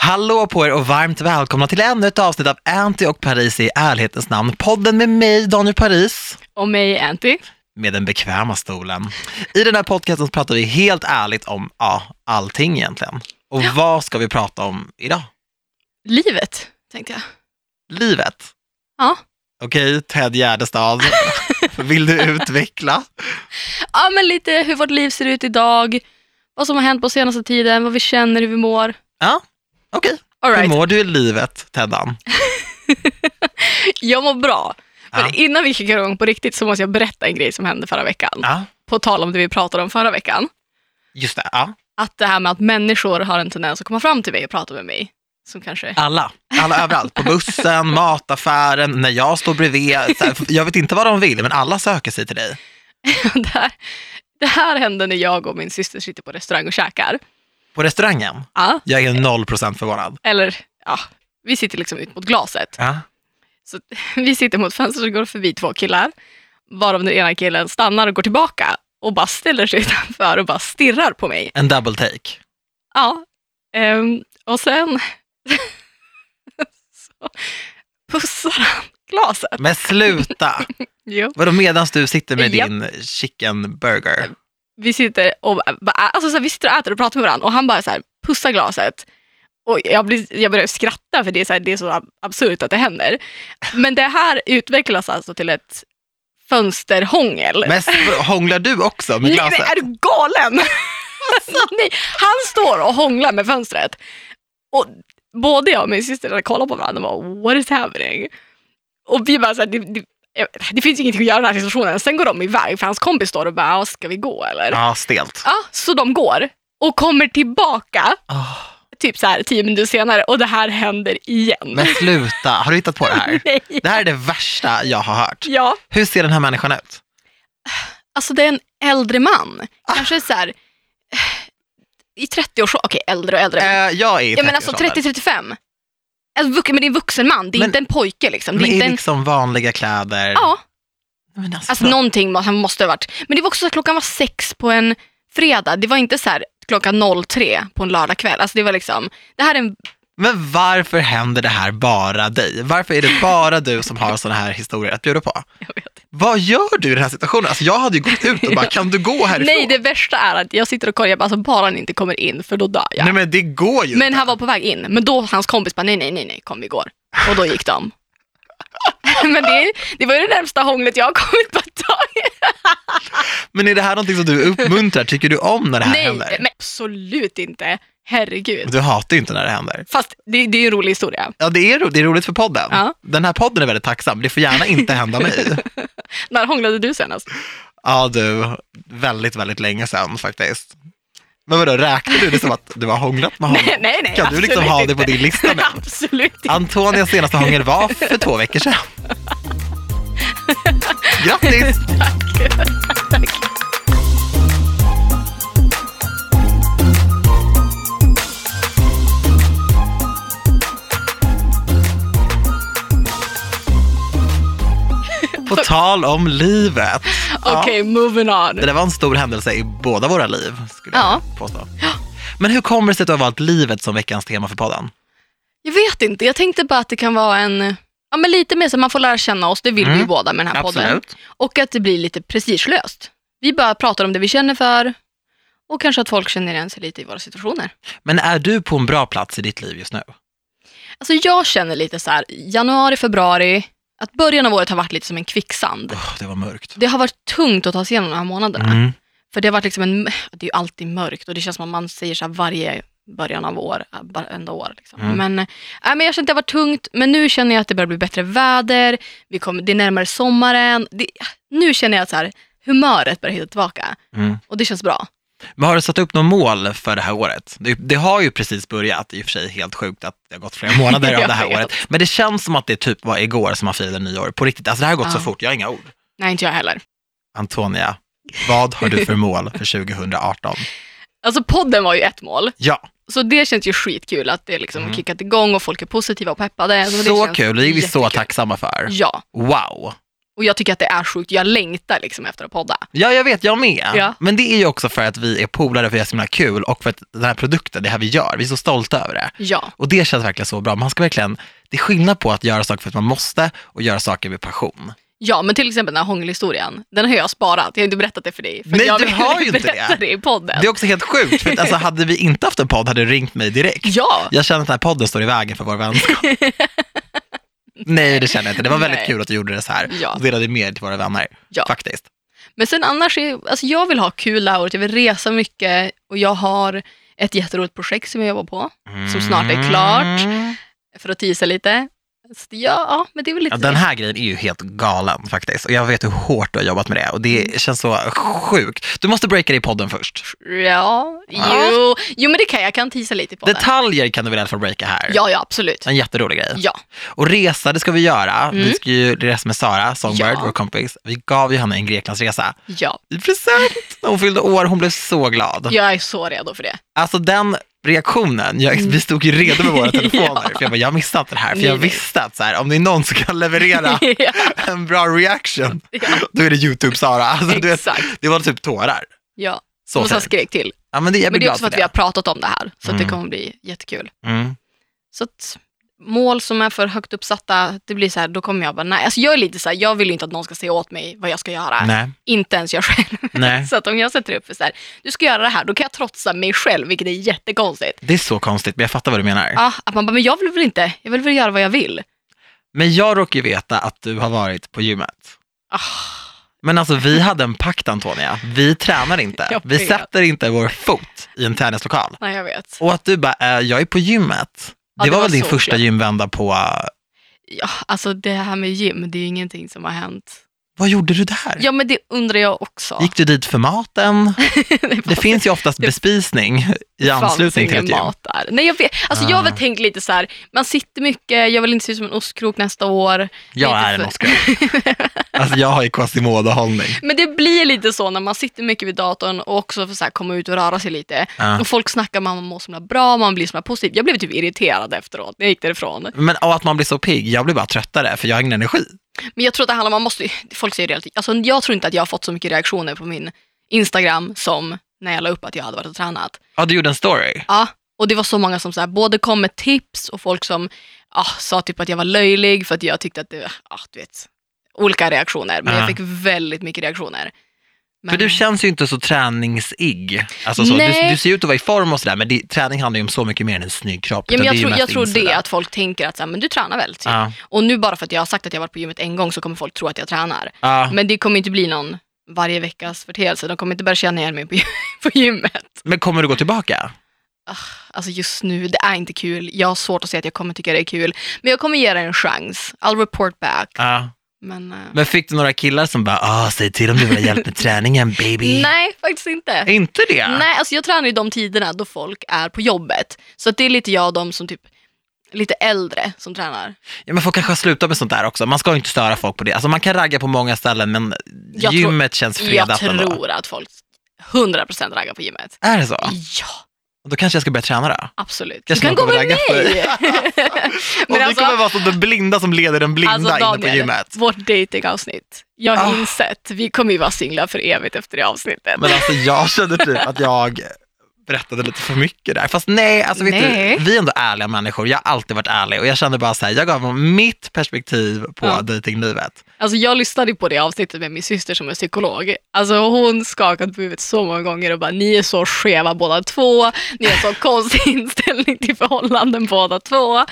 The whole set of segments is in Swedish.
Hallå på er och varmt välkomna till ännu ett avsnitt av Anty och Paris i ärlighetens namn. Podden med mig, Daniel Paris, Och mig, Anty. med den bekväma stolen. I den här podcasten pratar vi helt ärligt om ja, allting egentligen. Och vad ska vi prata om idag? Livet, tänkte jag. Livet. Ja. Okej, Ted Gärdestad, vill du utveckla? ja, men lite hur vårt liv ser ut idag, vad som har hänt på senaste tiden, vad vi känner, hur vi mår. Ja, okej. Hur right. mår du i livet, Teddan? Jag mår bra. Men Ja. innan vi kickar igång på riktigt så måste jag berätta en grej som hände förra veckan. Ja, På tal om det vi pratade om förra veckan. just det. Ja. Att det här med att människor har en tendens att komma fram till mig och prata med mig. Som kanske... Alla, alla överallt. På bussen, mataffären, när jag står bredvid. Jag vet inte vad de vill, men alla söker sig till dig. det, här, det här hände när jag och min syster sitter på restaurang och käkar. På restaurangen, Ja, jag är noll procent förvånad. eller ja, vi sitter liksom ut mot glaset. Ja. Så vi sitter mot fönstret och går förbi två killar, varav den ena killen stannar och går tillbaka och bara ställer sig utanför och bara stirrar på mig. En double take. Ja, ehm, och sen så pussar han glaset. Men sluta! Jo. Vadå medans du sitter med din chicken burger? Vi sitter och, bara- alltså så här, vi sitter och äter och pratar med varandra och han bara så här, pussar glaset. Och jag, blir, jag börjar skratta för det är, så här, det är så ab- absurt att det händer. Men det här utvecklas alltså till ett fönsterhångel. Men hånglar du också med Nej, glaset? men är du galen? alltså, nej. Han står och hånglar med fönstret. Och både jag och min syster kollar på varandra och bara, what is happening? Och vi bara så här, det, det, det finns ingenting att göra i den här situationen. Sen går de iväg för hans kompis står och bara, "Ja, ska vi gå eller? Ja. Ja, stelt. så de går och kommer tillbaka Åh, typ så här tio minuter senare och det här händer igen. men sluta, har du hittat på det här? Nej. Det här är det värsta jag har hört. Ja, Hur ser den här människan ut? alltså det är en äldre man. Kanske så här i 30-års okej äldre och äldre. Eh, jag är i Ja men alltså 30-årsåldern. 30-35. Alltså, men det är en vuxen man, det är Men- inte en pojke liksom. Det Men är i inte en, liksom vanliga kläder. ja, Men alltså, alltså någonting han måste ha varit. Men det var också så att klockan var sex på en fredag. Det var inte så här klockan 03 på en lördagkväll. Alltså det var liksom, det här är en, Men varför händer det här bara dig? Varför är det bara du som har sådana här historier att bjuda på? jag vet. Vad gör du i den här situationen? Alltså jag hade ju gått ut och bara, kan du gå härifrån? Nej det värsta är att jag sitter och kollar, jag bara, alltså, bara han inte kommer in för då dör jag. Nej men det går ju Men inte. han var på väg in, men då hans kompis bara nej nej nej nej kom vi går. Och då gick de. men det, det var ju det närmsta hånglet jag har kommit på ett tag. Men är det här någonting som du uppmuntrar? Tycker du om när det här Nej, händer? men absolut inte. Herregud. Du hatar ju inte när det händer. Fast det, det är ju en rolig historia. Ja, det är, ro- det är roligt för podden. Ja. Den här podden är väldigt tacksam. Det får gärna inte hända mig. När hånglade du senast? Ja du, väldigt, väldigt länge sedan faktiskt. Men vadå, räknar du det som att du har hånglat med honom? Nej, nej, nej. Kan du liksom ha det på din lista nu? absolut inte. Antonias senaste hångel var för två veckor sedan. Grattis! På tal om livet. Ja, Okej, moving on. Det där var en stor händelse i båda våra liv, skulle Ja. jag påstå. Men hur kommer det sig att du har valt livet som veckans tema för podden? Jag vet inte, jag tänkte bara att det kan vara en, ja men lite mer så att man får lära känna oss, det vill vi Mm. ju båda med den här podden. Absolut. Och att det blir lite prestigelöst. Vi bara pratar om det vi känner för och kanske att folk känner igen sig lite i våra situationer. Men är du på en bra plats i ditt liv just nu? Alltså jag känner lite så här, januari, februari, att början av året har varit lite som en kvicksand. Åh, det var mörkt. Det har varit tungt att ta sig igenom de här månaderna. Mm. För det har varit liksom en, det är ju alltid mörkt och det känns som att man säger så här varje början av år, äh, varenda år. Liksom. Mm. Men, äh, men jag känner att det varit tungt, men nu känner jag att det börjar bli bättre väder, vi kommer, det är närmare sommaren. Det, nu känner jag att så här, humöret börjar hitta tillbaka Mm. och det känns bra. Men har du satt upp något mål för det här året? Det, det har ju precis börjat, i och för sig helt sjukt att det har gått flera månader av det här året. Men det känns som att det typ var igår som man firade nyår. På riktigt, alltså det här har gått så Ja. fort, jag har inga ord. Nej, inte jag heller. Antonia, vad har du för mål för 2018? Alltså podden var ju ett mål, Ja, så det känns ju skitkul att det liksom Mm. kickat igång och folk är positiva och peppade. Så, det så känns kul, det är vi så tacksamma för. Ja, Wow. Och jag tycker att det är sjukt. Jag längtar liksom efter att podda. Ja, jag vet, jag med. Ja. Men det är ju också för att vi är polare, för det är så himla kul och för att den här produkten, det här vi gör, vi är så stolta över det. Ja, Och det känns verkligen så bra. Man ska verkligen, det är skillnad på att göra saker för att man måste och göra saker med passion. ja men till exempel den här hångelhistorien. Den har jag sparat. Jag har inte berättat det för dig. För Nej, jag du har ju inte det. det i podden. Det är också helt sjukt, för att, alltså, hade vi inte haft en podd hade du ringt mig direkt. Ja, Jag känner att den här podden står i vägen för vår vänskap. Nej, det känner jag inte. Det var väldigt Nej. kul att du gjorde det så här Ja. och delade med dig till våra vänner. Ja. Faktiskt. men sen annars, är, alltså jag vill ha kul det här året. Jag vill resa mycket och jag har ett jätteroligt projekt som jag jobbar på. Som snart är klart. Mm. För att tisa lite. Så ja, ja, men det är väl lite Ja, den här grejen är ju helt galen faktiskt. Och jag vet hur hårt du har jobbat med det och det känns så sjukt. Du måste breaka det i podden först. Ja, Ja. jo, jo men det kan jag. Jag kan tisa lite på det. Detaljer kan du väl i alla fall breaka här? Ja, ja absolut. En jätterolig grej. Ja, Och resa, det ska vi göra. Vi Mm. ska ju resa med Sara, Songbird, Ja. vår kompis. Vi gav ju henne en Greklandsresa ja. i present hon fyllde år. Hon blev så glad. Jag är så redo för det. Alltså den reaktionen, jag, vi stod ju redo med våra telefoner. Mm. Ja. För jag bara, jag missade inte det här. För jag visste att så här, om det är någon som kan leverera ja, en bra reaction, ja, då är det YouTube-Sara. Alltså, du vet, det var typ tårar. Ja. Så och fint. skrek till. Ja, men det, Men det är också för att för vi det. har pratat om det här. Så att det Mm. kommer bli jättekul. Mm. Så att mål som är för högt uppsatta, det blir så här, då kommer jag bara, nej. Alltså jag är lite så här, jag vill inte att någon ska säga åt mig vad jag ska göra. Nej, Inte ens jag själv. Så att om jag sätter upp för så här, du ska göra det här, då kan jag trotsa mig själv, vilket är jättekonstigt. Det är så konstigt, men jag fattar vad du menar. Ja, att man bara, men jag vill väl inte, jag vill väl göra vad jag vill. Men jag råkar ju veta att du har varit på gymmet. Ah, Men alltså vi hade en pakt Antonia, vi tränar inte. Vi sätter inte vår fot i en träningslokal. nej jag vet. Och att du bara, äh, jag är på gymmet. Ja, det det var väl din första gymvända på, Ja, alltså det här med gym, det är ju ingenting som har hänt. Vad gjorde du där? Ja men det undrar jag också. Gick du dit för maten? Det fanns- finns ju oftast det- bespisning i anslutning till ett gym. mat där. Nej, jag vet, alltså jag har väl Ah. tänkt lite så här, man sitter mycket, jag vill inte se ut som en ostkrok nästa år. Jag Lite är en för- Oscar. Alltså jag har ju Quasimodo-hållning. Men det blir lite så när man sitter mycket vid datorn och också får så här komma ut och röra sig lite. Ja. Och folk snackar man mår så bra, man blir så positiv. Jag blev typ irriterad efteråt när jag gick därifrån. Men och att man blir så pigg, jag blir bara tröttare för jag har ingen energi. Men jag tror att det handlar om, man måste, folk säger det. Alltså, jag tror inte att jag har fått så mycket reaktioner på min Instagram som när jag la upp att jag hade varit och tränat. Ja, du gjorde en story. Ja, och det var så många som så här, både kom med tips och folk som ah, sa typ att jag var löjlig för att jag tyckte att det, ah, du vet, olika reaktioner. Men Ja. jag fick väldigt mycket reaktioner. Men, För du känns ju inte så träningsigg. Alltså så, du, du ser ut att vara i form och sådär, men det, träning handlar ju om så mycket mer än en snygg kropp. ja, men jag tror, jag tror det, att folk tänker att så här, men du tränar väl? Typ. Ja, Och nu bara för att jag har sagt att jag varit på gymmet en gång så kommer folk tro att jag tränar. ja. Men det kommer inte bli någon varje veckas förteelse. De kommer inte börja känna igen mig på, på gymmet. Men kommer du gå tillbaka? Alltså just nu, det är inte kul. Jag har svårt att säga att jag kommer tycka det är kul. Men jag kommer ge det en chans. I'll report back. Ja. Men, eh, Men fick du några killar som bara, ah, säg till om du vill ha hjälp med träningen baby? nej, faktiskt inte. Inte det? Nej, alltså jag tränar ju de tiderna då folk är på jobbet. Så det är lite jag och de som typ lite äldre som tränar. Ja, men folk kanske sluta med sånt där också. Man ska ju inte störa folk på det. Alltså man kan ragga på många ställen, men Jag gymmet känns Jag fredat ändå. tror att folk 100% raggar på gymmet. Är det så? Ja, Då kanske jag ska börja träna då. absolut. Kanske du kan gå med mig! och vi alltså, kommer vara som den blinda som leder den blinda alltså inne på Daniel, gymmet. vårt datingavsnitt. Jag har Ah. insett, vi kommer ju vara singlar för evigt efter det avsnittet. Men alltså jag kände typ att jag berättade lite för mycket där. Fast nej, alltså vet Nej. du, vi är ändå ärliga människor. Jag har alltid varit ärlig och jag kände bara så här, jag gav honom mitt perspektiv på Ja. dejtinglivet. Alltså jag lyssnade på det avsnittet med min syster som är psykolog. Alltså hon skakade på huvudet så många gånger och bara ni är så skeva båda två, ni har så konstig inställning till förhållanden båda två.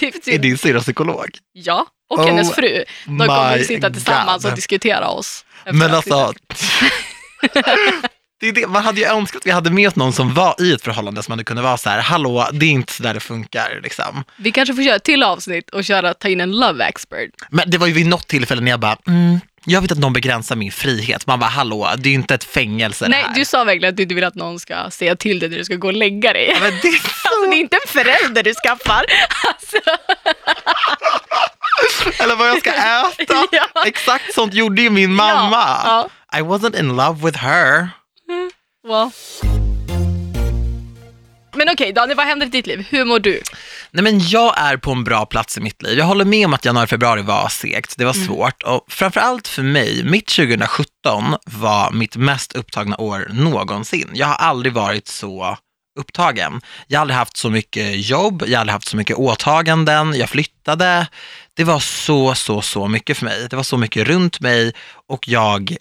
Det Är din syrra psykolog? ja, och Oh hennes fru. De kommer sitta tillsammans God. och diskutera oss. Men alltså, det är det. man hade ju önskat att vi hade med oss någon som var i ett förhållande som hade kunnat vara så här, hallå, det är inte så där det funkar. Liksom. Vi kanske får köra ett till avsnitt och köra, ta in en love expert. Men det var ju vid något tillfälle när jag bara, mm, jag vet att någon begränsar min frihet. Man bara, hallå, det är ju inte ett fängelse det Nej, här. du sa verkligen att du inte vill att någon ska säga till dig när du ska gå och lägga dig. Ja, Men det är så... Alltså det är inte en förälder du skaffar. Alltså, Eller vad jag ska äta. Ja. Exakt sånt gjorde ju min mamma. Ja, I wasn't in love with her. Well. Men okej Daniel, vad händer i ditt liv? Hur mår du? Nej, men jag är på en bra plats i mitt liv. Jag håller med om att januari, februari var segt. Det var Mm. svårt. Och framförallt för mig, mitt 2017 var mitt mest upptagna år någonsin. Jag har aldrig varit så upptagen. Jag har aldrig haft så mycket jobb, jag har aldrig haft så mycket åtaganden, jag flyttade. Det var så, så, så mycket för mig. Det var så mycket runt mig och jag,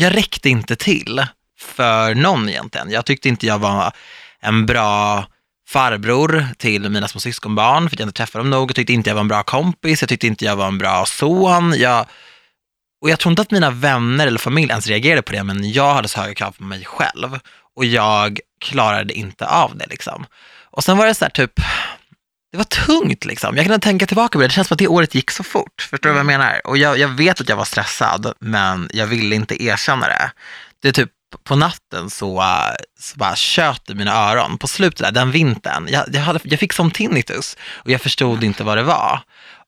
jag räckte inte till för någon egentligen. Jag tyckte inte jag var en bra farbror till mina små syskonbarn, för att jag inte träffade dem nog. Jag tyckte inte jag var en bra kompis, jag tyckte inte jag var en bra son. Jag, och jag tror inte att mina vänner eller familj ens reagerade på det, men jag hade så höga krav på mig själv. Och jag klarade inte av det liksom. Och sen var det så här typ, det var tungt liksom. Jag kan tänka tillbaka på det, det känns som att det året gick så fort. Förstår du vad jag menar? Och jag, jag vet att jag var stressad, men jag ville inte erkänna det. Det är typ på natten så, äh, så bara tjöt i mina öron. På slutet där, den vintern, jag, jag, hade, jag fick som tinnitus och jag förstod inte vad det var.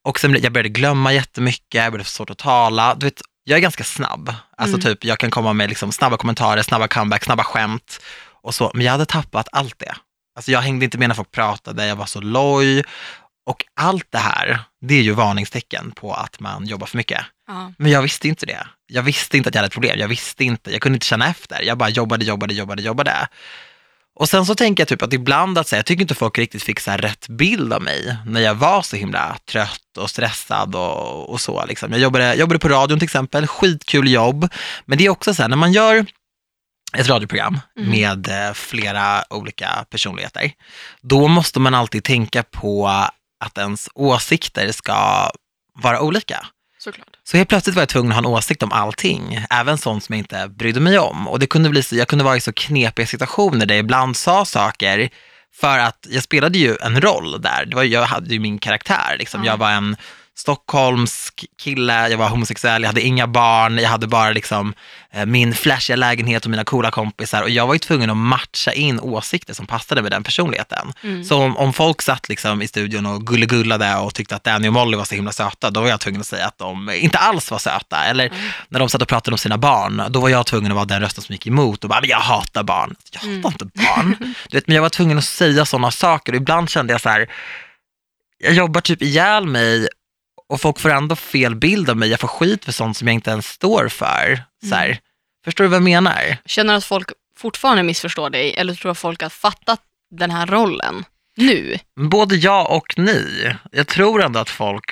Och sen, jag började glömma jättemycket, jag började få svårt att tala. Du vet, jag är ganska snabb. Alltså Mm. typ, jag kan komma med liksom snabba kommentarer, snabba comeback, snabba skämt och så. Men jag hade tappat allt det. Alltså jag hängde inte med när folk pratade, jag var så loj. Och allt det här, det är ju varningstecken på att man jobbar för mycket. Ja. Men jag visste inte det. Jag visste inte att jag hade ett problem. Jag visste inte, jag kunde inte känna efter. Jag bara jobbade, jobbade, jobbade, jobbade. Och sen så tänker jag typ att ibland att säga, jag tycker inte folk riktigt fick så rätt bild av mig när jag var så himla trött och stressad och, och så. Liksom. Jag jobbade, jobbade på radion till exempel, skitkul jobb. Men det är också så här, när man gör ett radioprogram Mm. med eh, flera olika personligheter, då måste man alltid tänka på att ens åsikter ska vara olika. Såklart. Så helt plötsligt var jag tvungen att ha en åsikt om allting, även sånt som jag inte brydde mig om. Och det kunde bli så, jag kunde vara i så knepiga situationer där jag ibland sa saker för att jag spelade ju en roll där. Det var, jag hade ju min karaktär. Liksom. Ja. Jag var en stockholmsk kille, jag var homosexuell, jag hade inga barn, jag hade bara liksom, eh, min flashiga lägenhet och mina coola kompisar. Och jag var ju tvungen att matcha in åsikter som passade med den personligheten. Mm. Så om, om folk satt liksom i studion och gullegullade och tyckte att Danny och Molly var så himla söta, då var jag tvungen att säga att de inte alls var söta. Eller Mm. när de satt och pratade om sina barn, då var jag tvungen att vara den rösten som gick emot och bara, men jag hatar barn. Jag hatar Mm. inte barn. Du vet, men jag var tvungen att säga sådana saker och ibland kände jag så här, jag jobbar typ ihjäl mig och folk får ändå fel bild av mig. Jag får skit för sånt som jag inte ens står för. Så här. Mm. Förstår du vad jag menar? Känner att folk fortfarande missförstår dig eller tror att folk har fattat den här rollen nu? Både ja och nej. Jag tror ändå att folk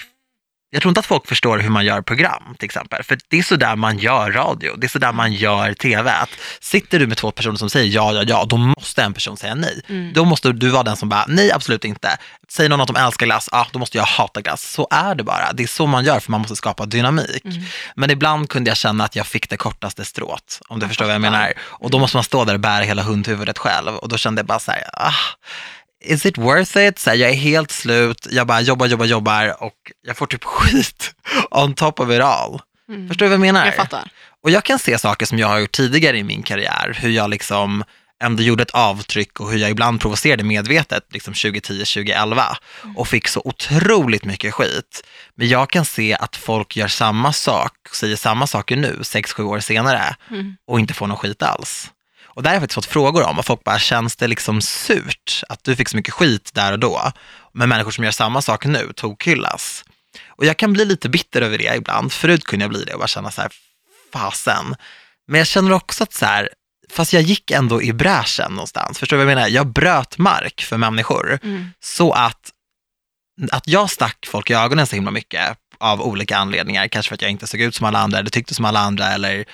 jag tror inte att folk förstår hur man gör program till exempel. För det är så där man gör radio, det är så där man gör tv. Att sitter du med två personer som säger ja, ja, ja, då måste en person säga nej. Mm. Då måste du vara den som bara, nej absolut inte. Säger någon att de älskar glass, ja då måste jag hata glass. Så är det bara. Det är så man gör för man måste skapa dynamik. Mm. Men ibland kunde jag känna att jag fick det kortaste strået, om du Jag förstår vad jag menar. Och då måste man stå där och bära hela hundhuvudet själv. Och då kände jag bara så här, ah, is it worth it? Så här, jag är helt slut, jag bara jobbar, jobbar, jobbar och jag får typ skit on top of it all. Mm. Förstår du vad jag menar? Jag fattar. Och jag kan se saker som jag har gjort tidigare i min karriär, hur jag liksom ändå gjorde ett avtryck och hur jag ibland provocerade medvetet, liksom 2010, 2011 och fick så otroligt mycket skit. Men jag kan se att folk gör samma sak, säger samma saker nu, sex sju år senare Mm. och inte får någon skit alls. Och där har jag faktiskt fått frågor om och folk bara, känns det liksom surt att du fick så mycket skit där och då, men människor som gör samma sak nu tokhyllas. Och jag kan bli lite bitter över det ibland. Förut kunde jag bli det och bara känna så här, fasen. Men jag känner också att så här, fast jag gick ändå i bräschen någonstans. Förstår du vad jag menar? Jag bröt mark för människor Mm. så att, att jag stack folk i ögonen så himla mycket av olika anledningar. Kanske för att jag inte såg ut som alla andra eller tyckte som alla andra eller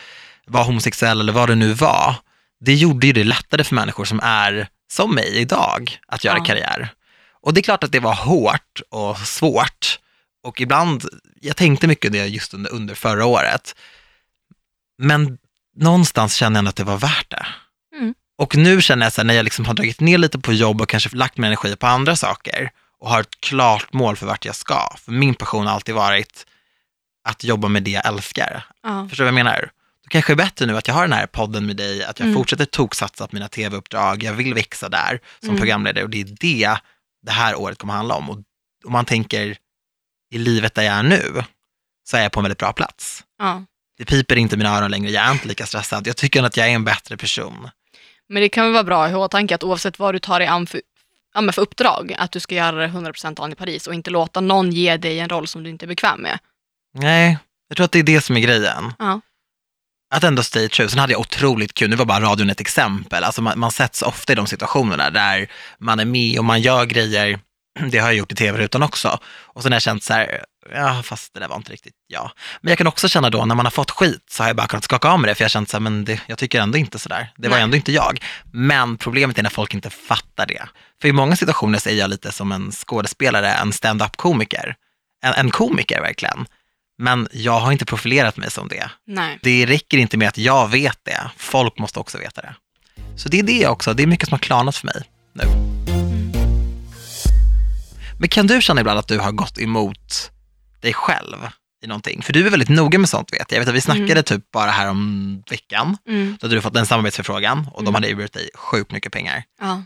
var homosexuell eller vad det nu var. Det gjorde ju det lättare för människor som är som mig idag att göra Ja. karriär. Och det är klart att det var hårt och svårt. Och ibland, jag tänkte mycket det just under, under förra året. Men någonstans känner jag ändå att det var värt det. Mm. Och nu känner jag så här, när jag liksom har dragit ner lite på jobb och kanske lagt min energi på andra saker och har ett klart mål för vart jag ska. För min passion har alltid varit att jobba med det jag älskar. Ja. Förstår du vad jag menar? Kanske är bättre nu att jag har den här podden med dig, att jag Mm. fortsätter toksatsa på mina tv-uppdrag, jag vill växa där som Mm. programledare och det är det det här året kommer handla om. Och om man tänker i livet där jag är nu, så är jag på en väldigt bra plats. Ja. Det piper inte i mina öron längre, jag är inte lika stressad. Jag tycker att jag är en bättre person. Men det kan väl vara bra att ha i åtanke att oavsett vad du tar dig an för, men för uppdrag, att du ska göra det 100% an i Paris och inte låta någon ge dig en roll som du inte är bekväm med. Nej, jag tror att det är det som är grejen. Ja. Att ändå stay true. Sen hade jag otroligt kul, nu var bara radion ett exempel. Alltså man, man sätts ofta i de situationerna där man är med och man gör grejer, det har jag gjort i tv-rutan också. Och sen har jag känt så här, ja fast det där var inte riktigt jag. Men jag kan också känna då när man har fått skit så har jag bara kunnat skaka av med det, för jag har känt så här, men det, jag tycker ändå inte sådär. Det var Nej. ändå inte jag. Men problemet är när folk inte fattar det. För i många situationer så är jag lite som en skådespelare, en stand-up komiker. En, en komiker verkligen. Men jag har inte profilerat mig som det. Nej. Det räcker inte med att jag vet det, folk måste också veta det. Så det är det också, det är mycket som har klarnat för mig nu. Men kan du känna ibland att du har gått emot dig själv i någonting? För du är väldigt noga med sånt vet jag. Jag vet att vi snackade typ bara här om veckan, Mm. så hade du fått en samarbetsförfrågan och de Mm. hade erbjudit dig sjukt mycket pengar. Ja.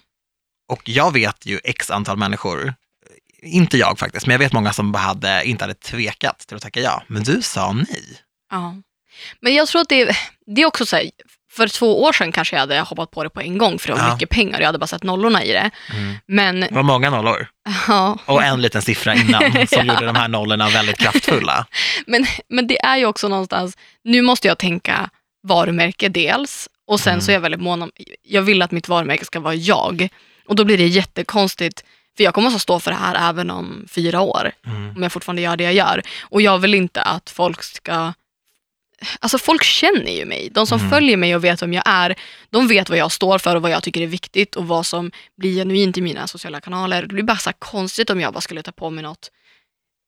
Och jag vet ju x antal människor, inte jag faktiskt, men jag vet många som hade, inte hade tvekat till att tacka ja. Men du sa nej. Ja. Men jag tror att det, det är också så här, för två år sedan kanske jag hade hoppat på det på en gång för det var Ja. mycket pengar. Jag hade bara sett nollorna i det. Mm. Men Det var många nollor. ja, Och en liten siffra innan som Ja. gjorde de här nollorna väldigt kraftfulla. Men, men det är ju också någonstans, nu måste jag tänka varumärke dels och sen Mm. så är jag väldigt mån om, jag vill att mitt varumärke ska vara jag. Och då blir det jättekonstigt, för jag kommer att stå för det här även om fyra år, Mm. om jag fortfarande gör det jag gör. Och jag vill inte att folk ska Alltså folk känner ju mig. De som Mm. följer mig och vet vem jag är, de vet vad jag står för och vad jag tycker är viktigt och vad som blir genuint i mina sociala kanaler. Det blir bara så konstigt om jag bara skulle ta på mig något.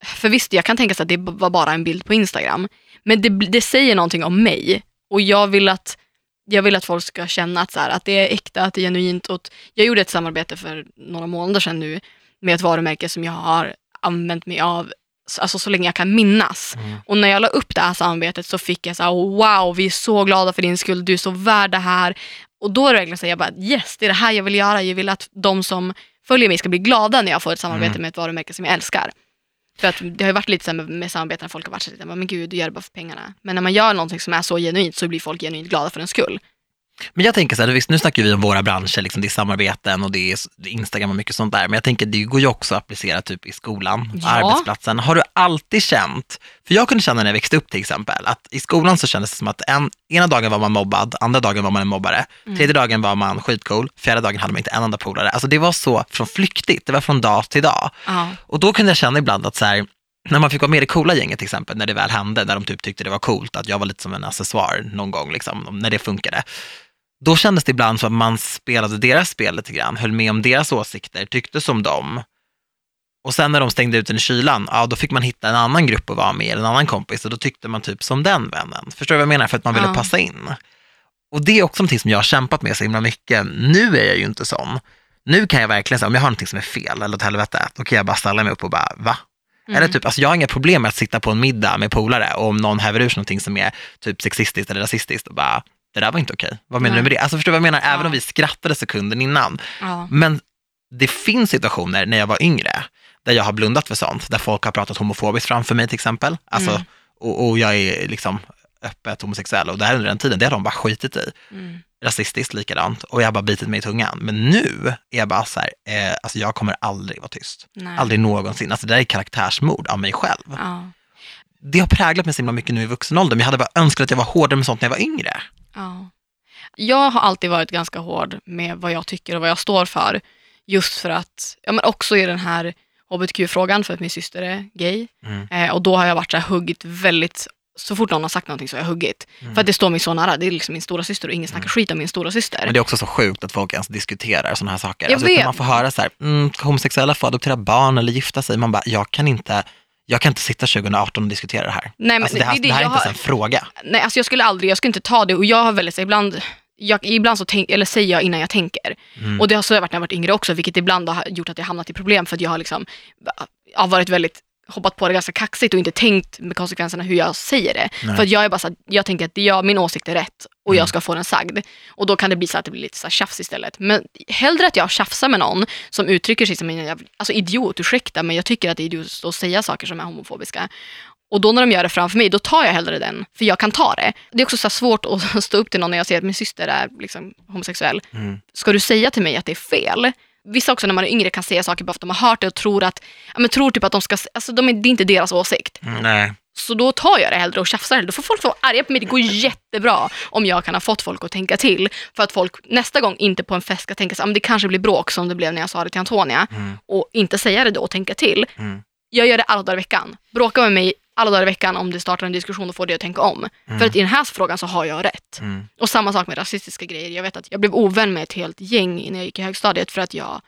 För visst, jag kan tänka sig att det var bara en bild på Instagram. Men det, det säger någonting om mig och jag vill att, jag vill att folk ska känna att, så här, att det är äkta, att det är genuint. Och jag gjorde ett samarbete för några månader sedan nu med ett varumärke som jag har använt mig av alltså, så länge jag kan minnas. Mm. Och när jag la upp det här samarbetet så fick jag så här, wow, vi är så glada för din skull, du är så värd det här. Och då är det verkligen så här, jag bara, yes, det är det här jag vill göra. Jag vill att de som följer mig ska bli glada när jag får ett samarbete Mm. med ett varumärke som jag älskar. För att det har ju varit lite så med, med samarbeten, folk har varit så lite, men gud, du gör det bara för pengarna. Men när man gör någonting som är så genuint så blir folk genuint glada för den skull. Men jag tänker så här, visst, nu snackar vi om våra branscher, liksom, det är samarbeten och det är Instagram och mycket sånt där. Men jag tänker det går ju också att applicera typ i skolan, Ja. arbetsplatsen. Har du alltid känt, för jag kunde känna när jag växte upp till exempel, att i skolan så kändes det som att en, ena dagen var man mobbad, andra dagen var man en mobbare, Mm. tredje dagen var man skitcool, fjärde dagen hade man inte en enda polare. Alltså det var så från flyktigt, det var från dag till dag. Ja. Och då kunde jag känna ibland att så här, när man fick vara med i det coola gänget till exempel, när det väl hände, när de typ tyckte det var coolt, att jag var lite som en accessoar någon gång, liksom, när det funkade. Då kändes det ibland som att man spelade deras spel lite grann, höll med om deras åsikter, tyckte som dem. Och sen när de stängde ut en i kylan, ja då fick man hitta en annan grupp att vara med, eller en annan kompis, och då tyckte man typ som den vännen. Förstår du vad jag menar? För att man ville Ja. passa in. Och det är också någonting som jag har kämpat med så himla mycket. Nu är jag ju inte sån. Nu kan jag verkligen säga, om jag har någonting som är fel eller åt helvete, då kan jag bara ställa mig upp och bara, va? Mm. Eller typ, alltså jag har inga problem med att sitta på en middag med polare och om någon häver ur sig någonting som är typ sexistiskt eller rasistiskt och bara, det där var inte okej. Vad menar Nej. du med det? Alltså förstår du vad jag menar? Även Ja. om vi skrattade sekunden innan. Ja. Men det finns situationer när jag var yngre, där jag har blundat för sånt, där folk har pratat homofobiskt framför mig till exempel. Alltså, Mm. och, och jag är liksom öppet homosexuell och det här under den tiden, det har de bara skitit i. Mm. Rasistiskt likadant och jag har bara bitit mig i tungan. Men nu är jag bara så här, eh, alltså jag kommer aldrig vara tyst. Nej. Aldrig någonsin. Alltså det där är karaktärsmord av mig själv. Ja. Det har präglat mig så himla mycket nu i vuxen ålder, men jag hade bara önskat att jag var hårdare med sånt när jag var yngre. Ja. Jag har alltid varit ganska hård med vad jag tycker och vad jag står för. Just för att, ja men också i den här hbtq-frågan för att min syster är gay. Mm. Eh, och då har jag varit så här huggit väldigt, så fort någon har sagt någonting så har jag huggit. Mm. För att det står mig så nära, det är liksom min stora syster och ingen snackar skit om min stora syster. Men det är också så sjukt att folk ens diskuterar sådana här saker. Jag Alltså, vet. man får höra så här, mm, homosexuella få adoptera barn eller gifta sig? Man bara, jag kan inte, jag kan inte sitta 2018 och diskutera det här. Nej, men alltså, det här, det är det det här är inte ens en fråga. Nej, alltså jag skulle aldrig, jag skulle inte ta det och jag har väldigt, så ibland, jag, ibland så tänk, eller säger jag innan jag tänker. Mm. Och det har så varit när jag varit yngre också, vilket ibland har gjort att jag hamnat i problem för att jag har liksom, har varit väldigt hoppat på det ganska kaxigt och inte tänkt med konsekvenserna hur jag säger det. Nej. För jag är bara så att jag tänker att jag, min åsikt är rätt och Mm. jag ska få den sagd. Och då kan det bli så att det blir lite så här tjafs istället. Men hellre att jag tjafsar med någon som uttrycker sig som en jävla, alltså idiot, ursäkta, men jag tycker att det är idiot att säga saker som är homofobiska. Och då när de gör det framför mig, då tar jag hellre den. För jag kan ta det. Det är också så här svårt att stå upp till någon när jag ser att min syster är liksom homosexuell. Mm. Ska du säga till mig att det är fel? Vissa också när man är yngre kan säga saker bara för att de har hört det och tror att, ja, men tror typ att de ska, alltså de är, det är inte deras åsikt. Mm, nej. Så då tar jag det hellre och tjafsar hellre. Då får folk vara arga på mig. Det går jättebra om jag kan ha fått folk att tänka till. För att folk nästa gång inte på en fest ska tänka att det kanske blir bråk som det blev när jag sa det till Antonia. Mm. Och inte säga det då och tänka till. Mm. Jag gör det alla dagar i veckan. Bråka med mig alla dagar i veckan om det startar en diskussion och får det att tänka om. För att i den här frågan så har jag rätt. Mm. Och samma sak med rasistiska grejer. Jag vet att jag blev ovän med ett helt gäng när jag gick i högstadiet för att jag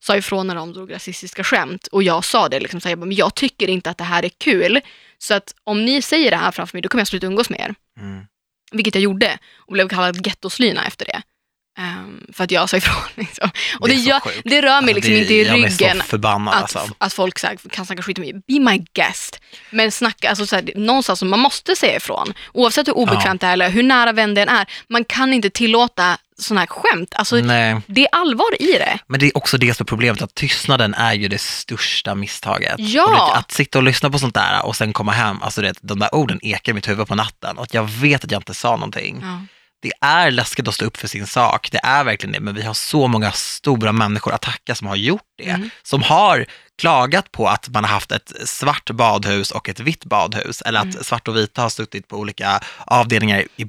sa ifrån när de drog rasistiska skämt. Och jag sa det, liksom, så här, jag, bara, men jag tycker inte att det här är kul. Så att om ni säger det här framför mig, då kommer jag sluta umgås med er. Mm. Vilket jag gjorde och blev kallad gettoslyna efter det. Ehm, för att jag sa ifrån. Liksom. Och det, Det gör, det rör mig Alltså, liksom det inte i ryggen förbannad att, alltså. att folk så här, kan snacka skit om mig. Be my guest. Men snacka, alltså så här, någonstans man måste säga ifrån. Oavsett hur obekvämt det är eller hur nära vän den är. Man kan inte tillåta sådana här skämt. Alltså, Nej, Det är allvar i det. men det är också det som är problemet, att tystnaden är ju det största misstaget. Ja. Det, att sitta och lyssna på sånt där och sen komma hem, alltså det, de där orden ekar i mitt huvud på natten och jag vet att jag inte sa någonting. Ja. Det är läskigt att stå upp för sin sak, det är verkligen det, men vi har så många stora människor att tacka som har gjort det. Mm. Som har klagat på att man har haft ett svart badhus och ett vitt badhus, eller att Mm. svart och vita har suttit på olika avdelningar i,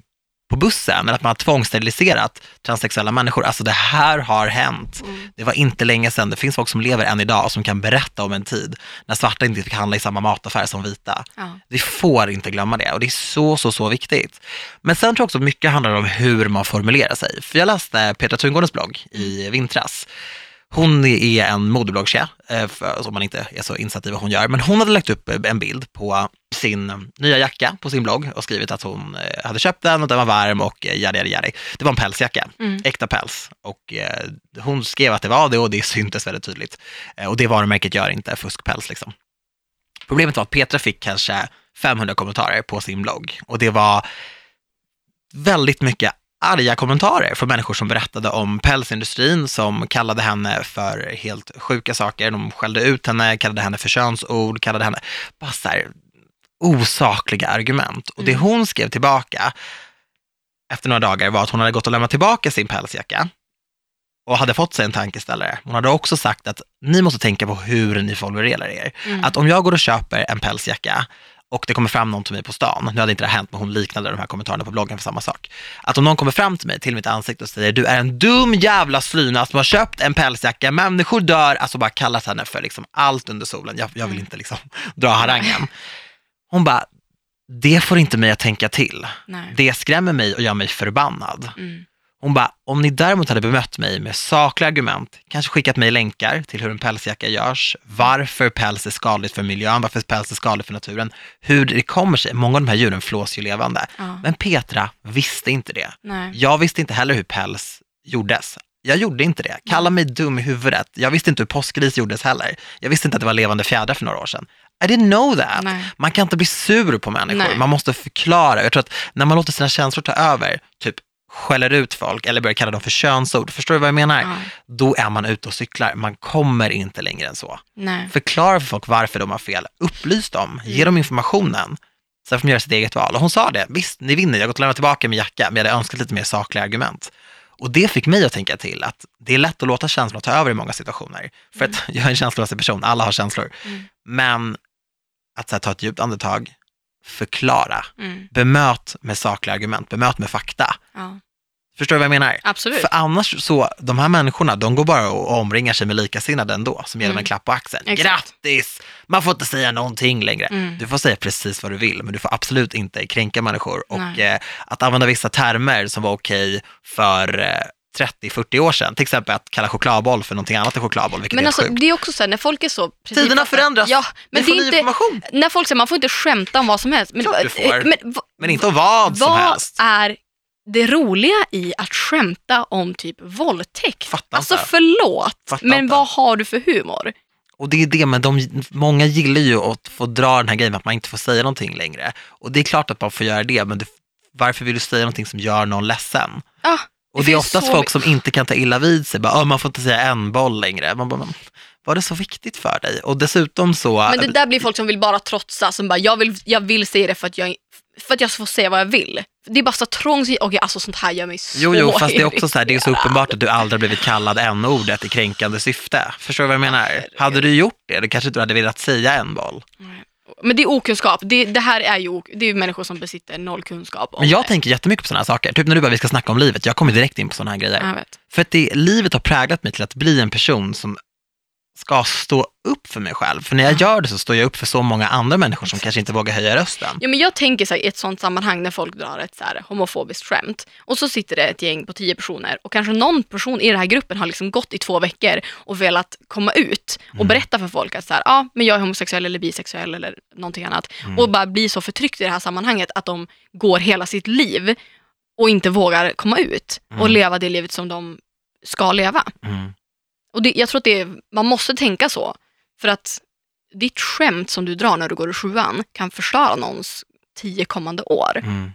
på bussen, eller att man har tvångssteriliserat transsexuella människor. Alltså det här har hänt. Mm. Det var inte länge sedan, det finns folk som lever än idag och som kan berätta om en tid när svarta inte fick handla i samma mataffär som vita. Ja. Vi får inte glömma det och det är så, så, så viktigt. Men sen tror jag också mycket handlar om hur man formulerar sig. För jag läste Petra Tungårdens blogg i vintras. Hon är en modebloggtjej, eh, om man inte är så insatt i vad hon gör, men hon hade lagt upp en bild på sin nya jacka på sin blogg och skrivit att hon eh, hade köpt den och den var varm och eh, yadi, yadi, yadi. Det var en pälsjacka, Mm. äkta päls. Och eh, hon skrev att det var det och det syntes väldigt tydligt. Eh, och det varumärket gör inte fuskpäls liksom. Problemet var att Petra fick kanske 500 kommentarer på sin blogg och det var väldigt mycket arga kommentarer från människor som berättade om pälsindustrin, som kallade henne för helt sjuka saker. De skällde ut henne, kallade henne för könsord, kallade henne bara så här osakliga argument. Och det Mm. hon skrev tillbaka efter några dagar var att hon hade gått och lämnat tillbaka sin pälsjacka och hade fått sig en tankeställare. Hon hade också sagt att ni måste tänka på hur ni formulerar er. Mm. Att om jag går och köper en pälsjacka och det kommer fram någon till mig på stan, nu hade inte det hänt, men hon liknade de här kommentarerna på bloggen för samma sak. Att om någon kommer fram till mig, till mitt ansikte och säger du är en dum jävla slyna som har köpt en pälsjacka, människor dör, alltså bara kallat henne för liksom allt under solen, jag, jag vill inte liksom dra harangen. Hon bara, det får inte mig att tänka till. Nej. Det skrämmer mig och gör mig förbannad. Mm. Hon bara, om ni däremot hade bemött mig med sakliga argument, kanske skickat mig länkar till hur en pälsjacka görs, varför päls är skadligt för miljön, varför päls är skadligt för naturen, hur det kommer sig, många av de här djuren flås ju levande. Ja. Men Petra visste inte det. Nej. Jag visste inte heller hur päls gjordes. Jag gjorde inte det. Kalla mig dum i huvudet. Jag visste inte hur påskgris gjordes heller. Jag visste inte att det var levande fjädrar för några år sedan. I didn't know that. Nej. Man kan inte bli sur på människor. Nej. Man måste förklara. Jag tror att när man låter sina känslor ta över, typ skäller ut folk eller börjar kalla dem för könsord, förstår du vad jag menar? Ja. Då är man ute och cyklar. Man kommer inte längre än så. Nej. Förklara för folk varför de har fel. Upplys dem. Ge dem informationen. Sen får de göra sitt eget val. Och hon sa det, visst, ni vinner. Jag har gått och lämnat tillbaka min jacka, men jag hade önskat lite mer sakliga argument. Och det fick mig att tänka till att det är lätt att låta känslor ta över i många situationer. För att jag är en känslomässig person, alla har känslor. Mm. Men att här, ta ett djupt andetag, förklara, Mm. bemöt med sakliga argument, bemöt med fakta. Ja. Förstår du vad jag menar? Absolut. För annars så, de här människorna, de går bara och omringar sig med likasinnade ändå, som ger dem en Mm. klapp på axeln. Exakt. Grattis! Man får inte säga någonting längre. Mm. Du får säga precis vad du vill, men du får absolut inte kränka människor. Och eh, att använda vissa termer som var okej för eh, 30-40 år sedan, till exempel att kalla chokladboll för någonting annat än chokladboll, vilket Men är alltså, sjukt. det är också så här, när folk är så... precis- Tiderna förändras. Ja, men Vi får det är inte... information. När folk säger man får inte skämta om vad som helst. Men, Klart du får. Men, Men inte om vad som vad helst. är det roliga i att skämta om typ våldtäkt? Fattar alltså inte. förlåt, Fattar men inte. vad har du för humor? Och det är det, men de, många gillar ju att få dra den här grejen att man inte får säga någonting längre. Och det är klart att man får göra det, men det, varför vill du säga någonting som gör någon ledsen? Ja, Och det är finns oftast folk som inte kan ta illa vid sig, bara, "Åh, man får inte säga en boll längre. Man bara, var det så viktigt för dig? Och dessutom så... Men det där blir folk som vill bara trotsa, som bara jag vill, jag vill säga det för att jag, för att jag får säga vad jag vill. Det är bara så trångt, okej alltså sånt här gör mig så Jo, jo, fast det är också så här, det är så uppenbart att du aldrig blivit kallad n-ordet i kränkande syfte. Förstår du vad jag menar? Hade du gjort det, då kanske du hade velat säga en boll. Men det är okunskap, det, det här är ju det är ju människor som besitter noll kunskap om Men jag det. tänker jättemycket på sådana här saker. Typ när du bara, vi ska snacka om livet, jag kommer direkt in på sådana här grejer. Jag vet. För att det, livet har präglat mig till att bli en person som ska stå upp för mig själv. För när jag gör det så står jag upp för så många andra människor som kanske inte vågar höja rösten. Ja, men jag tänker så här, i ett sånt sammanhang när folk drar ett så här, homofobiskt skämt och så sitter det ett gäng på tio personer och kanske någon person i den här gruppen har liksom gått i två veckor och velat komma ut och Mm. berätta för folk att så här, ja, men jag är homosexuell eller bisexuell eller någonting annat Mm. och bara blir så förtryckt i det här sammanhanget att de går hela sitt liv och inte vågar komma ut och Mm. leva det livet som de ska leva. Mm. Och det, jag tror att det man måste tänka så. För att ditt skämt som du drar när du går i sjuan kan förstöra någons tio kommande år. Mm.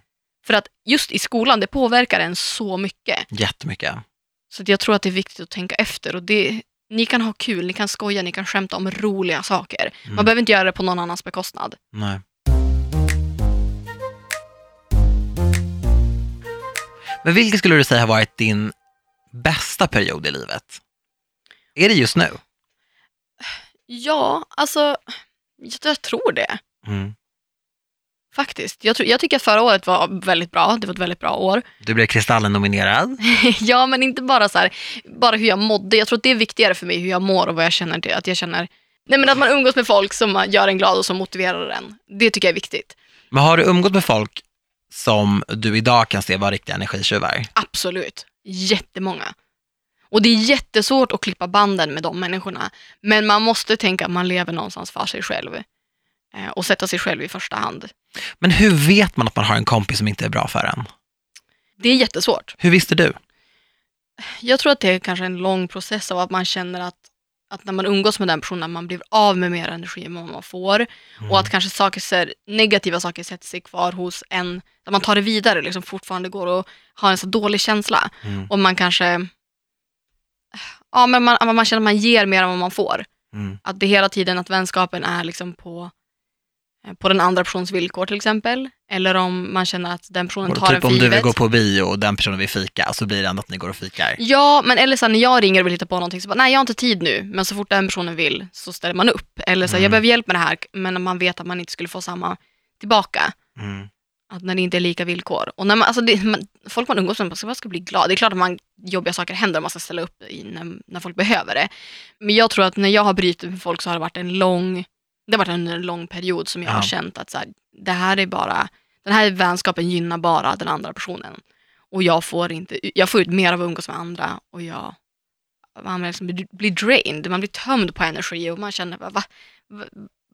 För att just i skolan, det påverkar en så mycket. Jättemycket. Så jag tror att det är viktigt att tänka efter. Och det, ni kan ha kul, ni kan skoja, ni kan skämta om roliga saker. Mm. Man behöver inte göra det på någon annans bekostnad. Nej. Men vilken skulle du säga har varit din bästa period i livet? Är det just nu? Ja, alltså, jag, tror det. Mm. Faktiskt. Jag, tror, jag tycker att förra året var väldigt bra. Det var ett väldigt bra år. Du blev Kristallen-nominerad. ja, men inte bara så här, bara hur jag mådde. Jag tror att det är viktigare för mig hur jag mår och vad jag känner. Att jag känner nej, men att man umgås med folk som gör en glad och som motiverar en. Det tycker jag är viktigt. Men har du umgått med folk som du idag kan se var riktiga energitjuvar? Absolut. Jättemånga. Och det är jättesvårt att klippa banden med de människorna. Men man måste tänka att man lever någonstans för sig själv. Eh, Och sätta sig själv i första hand. Men hur vet man att man har en kompis som inte är bra för en? Det är jättesvårt. Hur visste du? Jag tror att det är kanske en lång process av att man känner att, att när man umgås med den personen, man blir av med mer energi än vad man får. Och att kanske saker, ser- negativa saker sätter sig kvar hos en, att man tar det vidare, liksom fortfarande går och har en så dålig känsla. Mm. Och man kanske, ja men man, man känner att man ger mer än vad man får. Mm. Att det hela tiden, att vänskapen är liksom på, eh, på den andra personens villkor till exempel. Eller om man känner att den personen tar en typ för om du vill gå på bio och den personen vill fika, så blir det ändå att ni går och fikar. Ja, men eller så när jag ringer och vill hitta på någonting så bara, nej jag har inte tid nu. Men så fort den personen vill så ställer man upp. Eller så Mm. jag behöver hjälp med det här, men man vet att man inte skulle få samma tillbaka. Mm. Att när det inte är lika villkor. Och när man, alltså det, man, folk man umgås med, man ska, man ska bli glad. Det är klart att man, jobbiga saker händer och man ska ställa upp i, när, när folk behöver det. Men jag tror att när jag har brutit med folk så har det varit en lång, det har varit en lång period som jag Ja. har känt att så här, det här är bara, den här vänskapen gynnar bara den andra personen. Och jag får, inte, jag får ut mer av att umgås med andra och jag man liksom blir, blir drained, man blir tömd på energi och man känner va, va,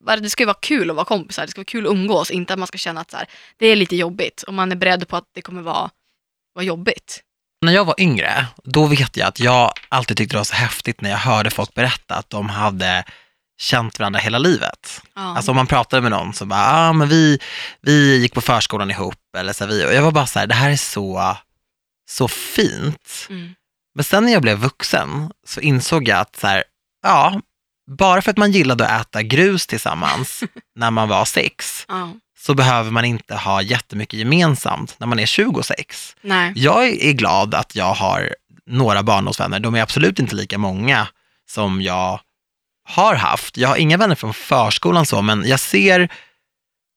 det ska ju vara kul att vara kompisar, det ska vara kul att umgås, inte att man ska känna att så här, det är lite jobbigt och man är beredd på att det kommer vara, vara jobbigt. När jag var yngre, då vet jag att jag alltid tyckte det var så häftigt när jag hörde folk berätta att de hade känt varandra hela livet. Ja. Alltså om man pratade med någon så bara, ah, men vi, vi gick på förskolan ihop, eller så vi, och jag var bara så här, det här är så, så fint. mm. Men sen när jag blev vuxen så insåg jag att så här, ja, bara för att man gillade att äta grus tillsammans när man var sex, ja. så behöver man inte ha jättemycket gemensamt när man är 26. Nej. Jag är glad att jag har några barndomsvänner. De är absolut inte lika många som jag har haft. Jag har inga vänner från förskolan så, men jag ser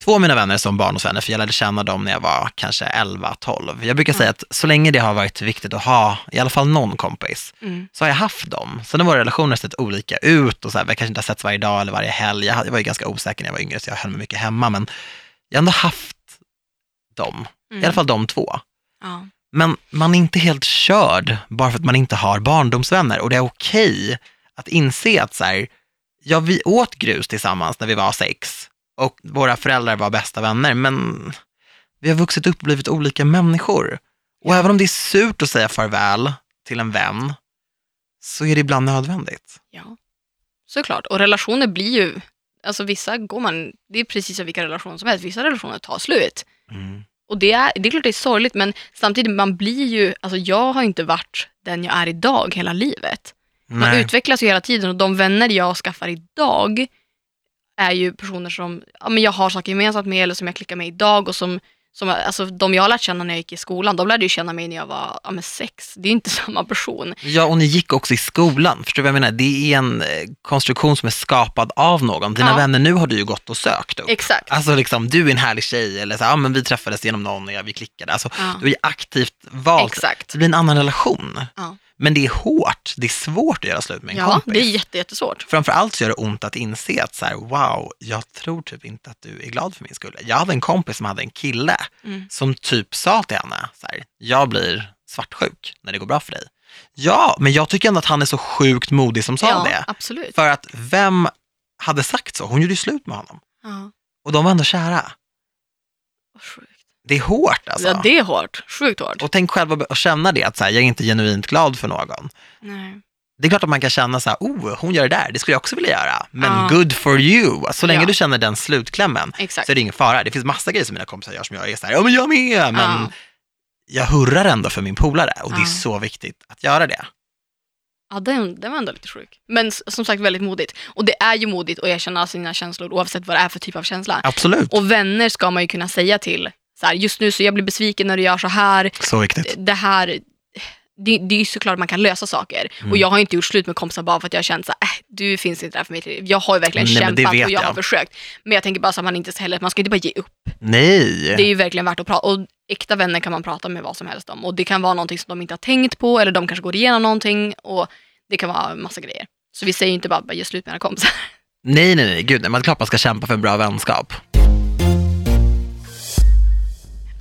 två av mina vänner som barndomsvänner, för jag lärde känna dem när jag var kanske 11-12. Jag brukar säga att så länge det har varit viktigt att ha i alla fall någon kompis, Mm. så har jag haft dem. Sen har våra relationer sett olika ut och så här, vi kanske inte har setts varje dag eller varje helg. Jag jag var ju ganska osäker när jag var yngre, så jag höll mig mycket hemma, men jag har ändå haft dem. Mm. I alla fall de två. Ja. Men man är inte helt körd bara för att man inte har barndomsvänner. Och det är okej att inse att så här, ja, vi åt grus tillsammans när vi var sex och våra föräldrar var bästa vänner, men vi har vuxit upp och blivit olika människor. Och även om det är surt att säga farväl till en vän, så är det ibland nödvändigt. ja, såklart. Och relationer blir ju, alltså vissa går man, det är precis som vilka relationer som helst, vissa relationer tar slut. Mm. Och det är, det är klart det är sorgligt, men samtidigt, man blir ju, alltså jag har inte varit den jag är idag hela livet. Man Nej. utvecklas ju hela tiden och de vänner jag skaffar idag är ju personer som ja, men jag har saker gemensamt med eller som jag klickar med idag och som, som alltså, de jag har lärt känna när jag gick i skolan, de lärde ju känna mig när jag var ja, men sex. Det är inte samma person. Ja, och ni gick också i skolan. Förstår du vad jag menar? Det är en eh, konstruktion som är skapad av någon. Dina Ja. vänner nu har du ju gått och sökt upp. Exakt. Alltså liksom, du är en härlig tjej, eller så, ja, men vi träffades genom någon och ja, vi klickade. Alltså, Ja. Du har ju aktivt valt. Exakt. Det blir en annan relation. Ja. Men det är hårt, det är svårt att göra slut med en Ja, kompis. det är jätte, jättesvårt. Framförallt så gör det ont att inse att så här, wow, jag tror typ inte att du är glad för min skull. Jag hade en kompis som hade en kille Mm. som typ sa till henne, så här, jag blir svartsjuk när det går bra för dig. Ja, men jag tycker ändå att han är så sjukt modig som sa ja, det. absolut. För att vem hade sagt så? Hon gjorde ju slut med honom. Ja. Och de var ändå kära. Sjukt. Det är hårt alltså. Ja, det är hårt. Sjukt hårt. Och tänk själv att känna det, att så här, jag är inte genuint glad för någon. Nej. Det är klart att man kan känna så här, oh, hon gör det där, det skulle jag också vilja göra. Men Ja. good for you. Så länge Ja. du känner den slutklämmen Exakt. så är det ingen fara. Det finns massa grejer som mina kompisar gör som jag är så här, ja men jag med, men Ja. jag hurrar ändå för min polare och det är så viktigt att göra det. Ja, den, den var ändå lite sjuk. Men som sagt väldigt modigt. Och det är ju modigt att erkänna sina känslor oavsett vad det är för typ av känsla. Absolut, Och vänner ska man ju kunna säga till. Så här, just nu så jag blir besviken när du gör så här. så viktigt. Det här det, det är ju såklart att man kan lösa saker. Mm. Och jag har inte gjort slut med kompisar bara för att jag har känt så här, äh, du finns inte där för mig. Jag har ju verkligen Nej, men det kämpat och jag, har jag. försökt. Men jag tänker bara så att man inte så heller, man ska inte bara ge upp. Nej, Det är ju verkligen värt att prata. Och äkta vänner kan man prata med vad som helst om. Och det kan vara någonting som de inte har tänkt på eller de kanske går igenom någonting. Och det kan vara massa grejer. Så vi säger ju inte bara, bara ge slut med era kompisar. nej, nej, nej, gud, nej, man är klart man ska kämpa för en bra vänskap.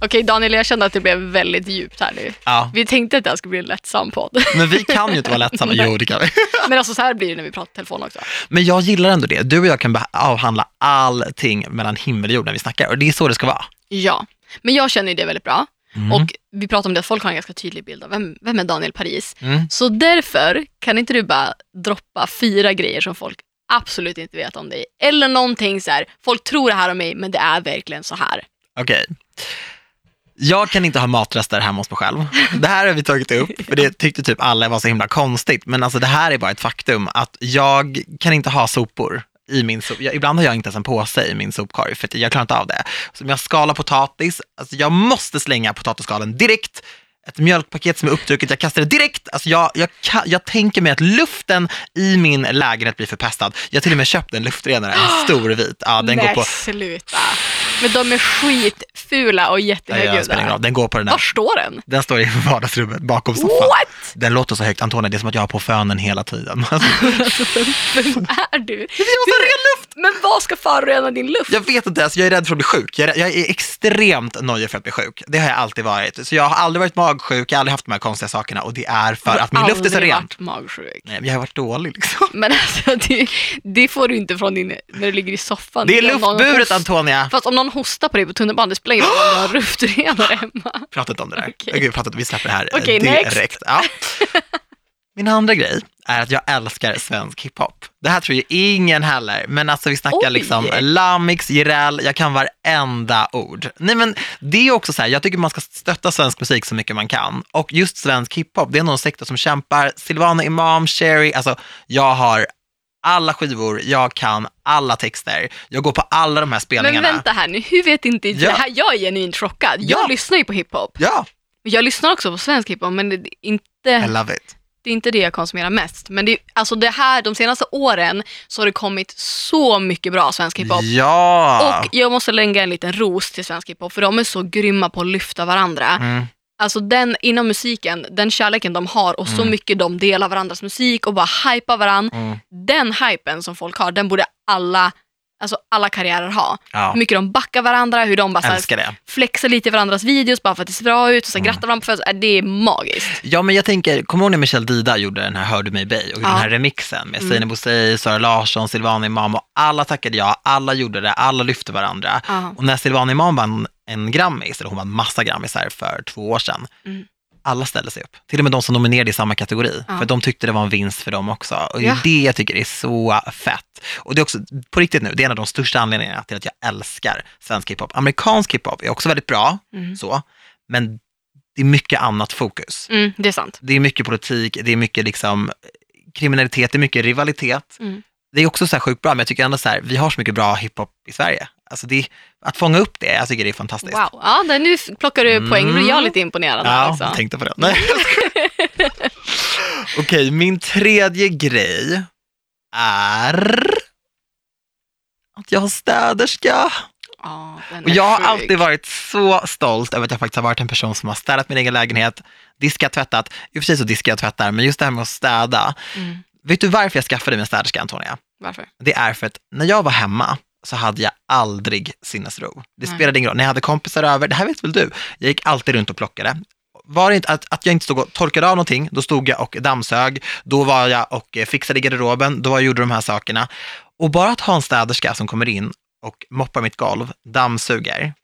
Okej Daniel, jag kände att det blev väldigt djupt här nu. Ja, Vi tänkte att det här skulle bli en lättsam podd. men vi kan ju inte vara lättsamma. Jo, det kan vi. Men alltså så här blir det när vi pratar telefon också. Men jag gillar ändå det. Du och jag kan avhandla allting mellan himmel och jord när vi snackar och det är så det ska vara. Ja, men jag känner ju det väldigt bra. Mm. Och vi pratar om det att folk har en ganska tydlig bild av vem, vem är Daniel Paris. Mm. Så därför kan inte du bara droppa fyra grejer som folk absolut inte vet om dig. Eller någonting så här, folk tror det här om mig men det är verkligen så här. Okej. Jag kan inte ha matrester hemma hos mig själv. Det här har vi tagit upp, för det tyckte typ alla var så himla konstigt. Men alltså det här är bara ett faktum, att jag kan inte ha sopor i min sop. Jag, ibland har jag inte ens en påse i min sopkorg, för jag klarar inte av det. Så om jag skalar potatis, alltså jag måste slänga potatisskalen direkt. Ett mjölkpaket som är uppdrucket, jag kastar det direkt. Alltså jag, jag, jag tänker mig att luften i min lägenhet blir förpestad. Jag har till och med köpt en luftrenare, en stor vit. Ja, den går Nej, på, sluta. Men de är skitfula och jag spelar ingen jättehögljudda. roll. den går på den Var där står den? Den står i vardagsrummet bakom soffan. What? Den låter så högt, Antonija, det är som att jag har på fönen hela tiden. Alltså, Vem är du? du men vad ska förorena din luft? jag vet inte, alltså, jag är rädd för att bli sjuk. Jag är, jag är extremt nojig för att bli sjuk. Det har jag alltid varit. Så jag har aldrig varit magsjuk, jag har aldrig haft de här konstiga sakerna och det är för att min luft är så aldrig ren. varit magsjuk. Nej, men jag har varit dålig liksom. Men alltså, det, det får du inte från din, när du ligger i soffan. Det är luftburet Antonija. Fast om någon hostar på dig på tunnelbanan, det spelar ingen roll om du har luftrenare hemma. Prata inte om det där. Okej. Okej, prata inte, vi släpper det här next. direkt. Ja. Min andra grej är att jag älskar svensk hiphop. Det här tror ju ingen heller, men alltså vi snackar Oj. liksom Lamix, Jireel, jag kan varenda ord. Nej men det är också så här, jag tycker man ska stötta svensk musik så mycket man kan. Och just svensk hiphop, det är någon sektor som kämpar. Silvana Imam, Sherry, alltså jag har alla skivor, jag kan alla texter, jag går på alla de här Men spelningarna. vänta här nu, hur vet inte Ja. det här? Jag är genuint chockad. Jag Ja. lyssnar ju på hiphop. Ja, Jag lyssnar också på svensk hiphop, men det är I inte, love it. det är inte det jag konsumerar mest. Men det, alltså det här, de senaste åren så har det kommit så mycket bra svensk hiphop. Ja. Och jag måste lägga en liten ros till svensk hiphop, för de är så grymma på att lyfta varandra. Mm. Alltså den, inom musiken, den kärleken de har och så Mm. mycket de delar varandras musik och bara hypar varandra. Mm. Den hypen som folk har, den borde alla, alltså alla karriärer ha. Ja, Hur mycket de backar varandra, hur de bara så här, älskar det. flexar lite i varandras videos bara för att det ser bra ut och så Mm. grattar varandra på födelsedagen. Det är magiskt. Ja, men jag tänker, kommer du ihåg när Michelle Dida gjorde den här Hör du mig Bay och Ja. den här remixen med Mm. Sine Bosei, Sara Larsson, Silvana Imam och alla tackade ja, alla gjorde det, alla lyfte varandra. Ja. Och när Silvana Imam vann en Grammis, eller hon vann massa Grammisar för två år sedan, Mm. alla ställde sig upp. Till och med de som nominerade i samma kategori, Ja. för de tyckte det var en vinst för dem också. Och det är Ja. det jag tycker är så fett. Och det är också, på riktigt nu, det är en av de största anledningarna till att jag älskar svensk hiphop. Amerikansk hiphop är också väldigt bra, Mm. så, men det är mycket annat fokus. Mm, det är sant. Det är mycket politik, det är mycket liksom kriminalitet, det är mycket rivalitet. Mm. Det är också så här sjukt bra, men jag tycker ändå så här, vi har så mycket bra hiphop i Sverige. Alltså det, att fånga upp det, jag tycker det är fantastiskt. Wow, ja, nu plockar du poäng. Nu blir jag Mm. lite imponerad. Ja, också. jag tänkte på det. Nej. Okej, min tredje grej är att jag har städerska. Den Och jag har alltid varit så stolt över att jag faktiskt har varit en person som har städat min egen lägenhet, diskat, tvättat. I och för sig så diskar jag och tvättar, men just det här med att städa. Mm. Vet du varför jag skaffade mig en städerska, Antonia? Varför? Det är för att när jag var hemma så hade jag aldrig sinnesro. Det Nej. spelade ingen roll. När jag hade kompisar över, det här vet väl du, jag gick alltid runt och plockade. Var det inte att, att jag inte stod och torkade av någonting, då stod jag och dammsög, då var jag och eh, fixade garderoben, då jag gjorde de här sakerna. Och bara att ha en städerska som kommer in och moppar mitt golv, dammsuger,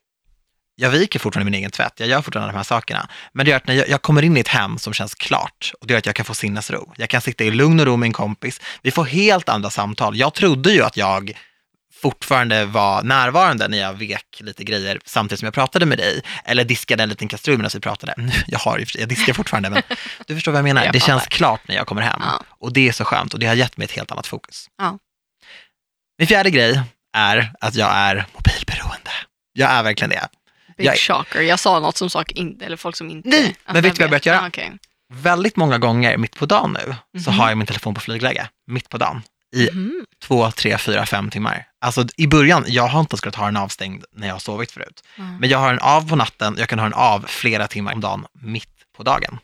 jag viker fortfarande min egen tvätt, jag gör fortfarande de här sakerna. Men det gör att när jag, jag kommer in i ett hem som känns klart, och det gör att jag kan få sinnesro. Jag kan sitta i lugn och ro med en kompis. Vi får helt andra samtal. Jag trodde ju att jag fortfarande var närvarande när jag vek lite grejer samtidigt som jag pratade med dig. Eller diskade en liten kastrull medan vi pratade. Jag, har, jag diskar fortfarande, men du förstår vad jag menar. Jag det fattar. känns klart när jag kommer hem. Ja. Och det är så skönt och det har gett mig ett helt annat fokus. Ja. Min fjärde grej är att jag är mobilberoende. Jag är verkligen det. Big Jag- shocker. Jag sa något som sak inte, eller folk som inte... Nej, men vet du vad jag börjat göra? Ah, okej. Väldigt många gånger mitt på dagen nu så Mhm. har jag min telefon på flygläge, mitt på dagen, i Mhm. två, tre, fyra, fem timmar. Alltså i början, jag har inte skulle ha den avstängd när jag har sovit förut. Mm. Men jag har den av på natten, jag kan ha den av flera timmar om dagen, mitt på dagen.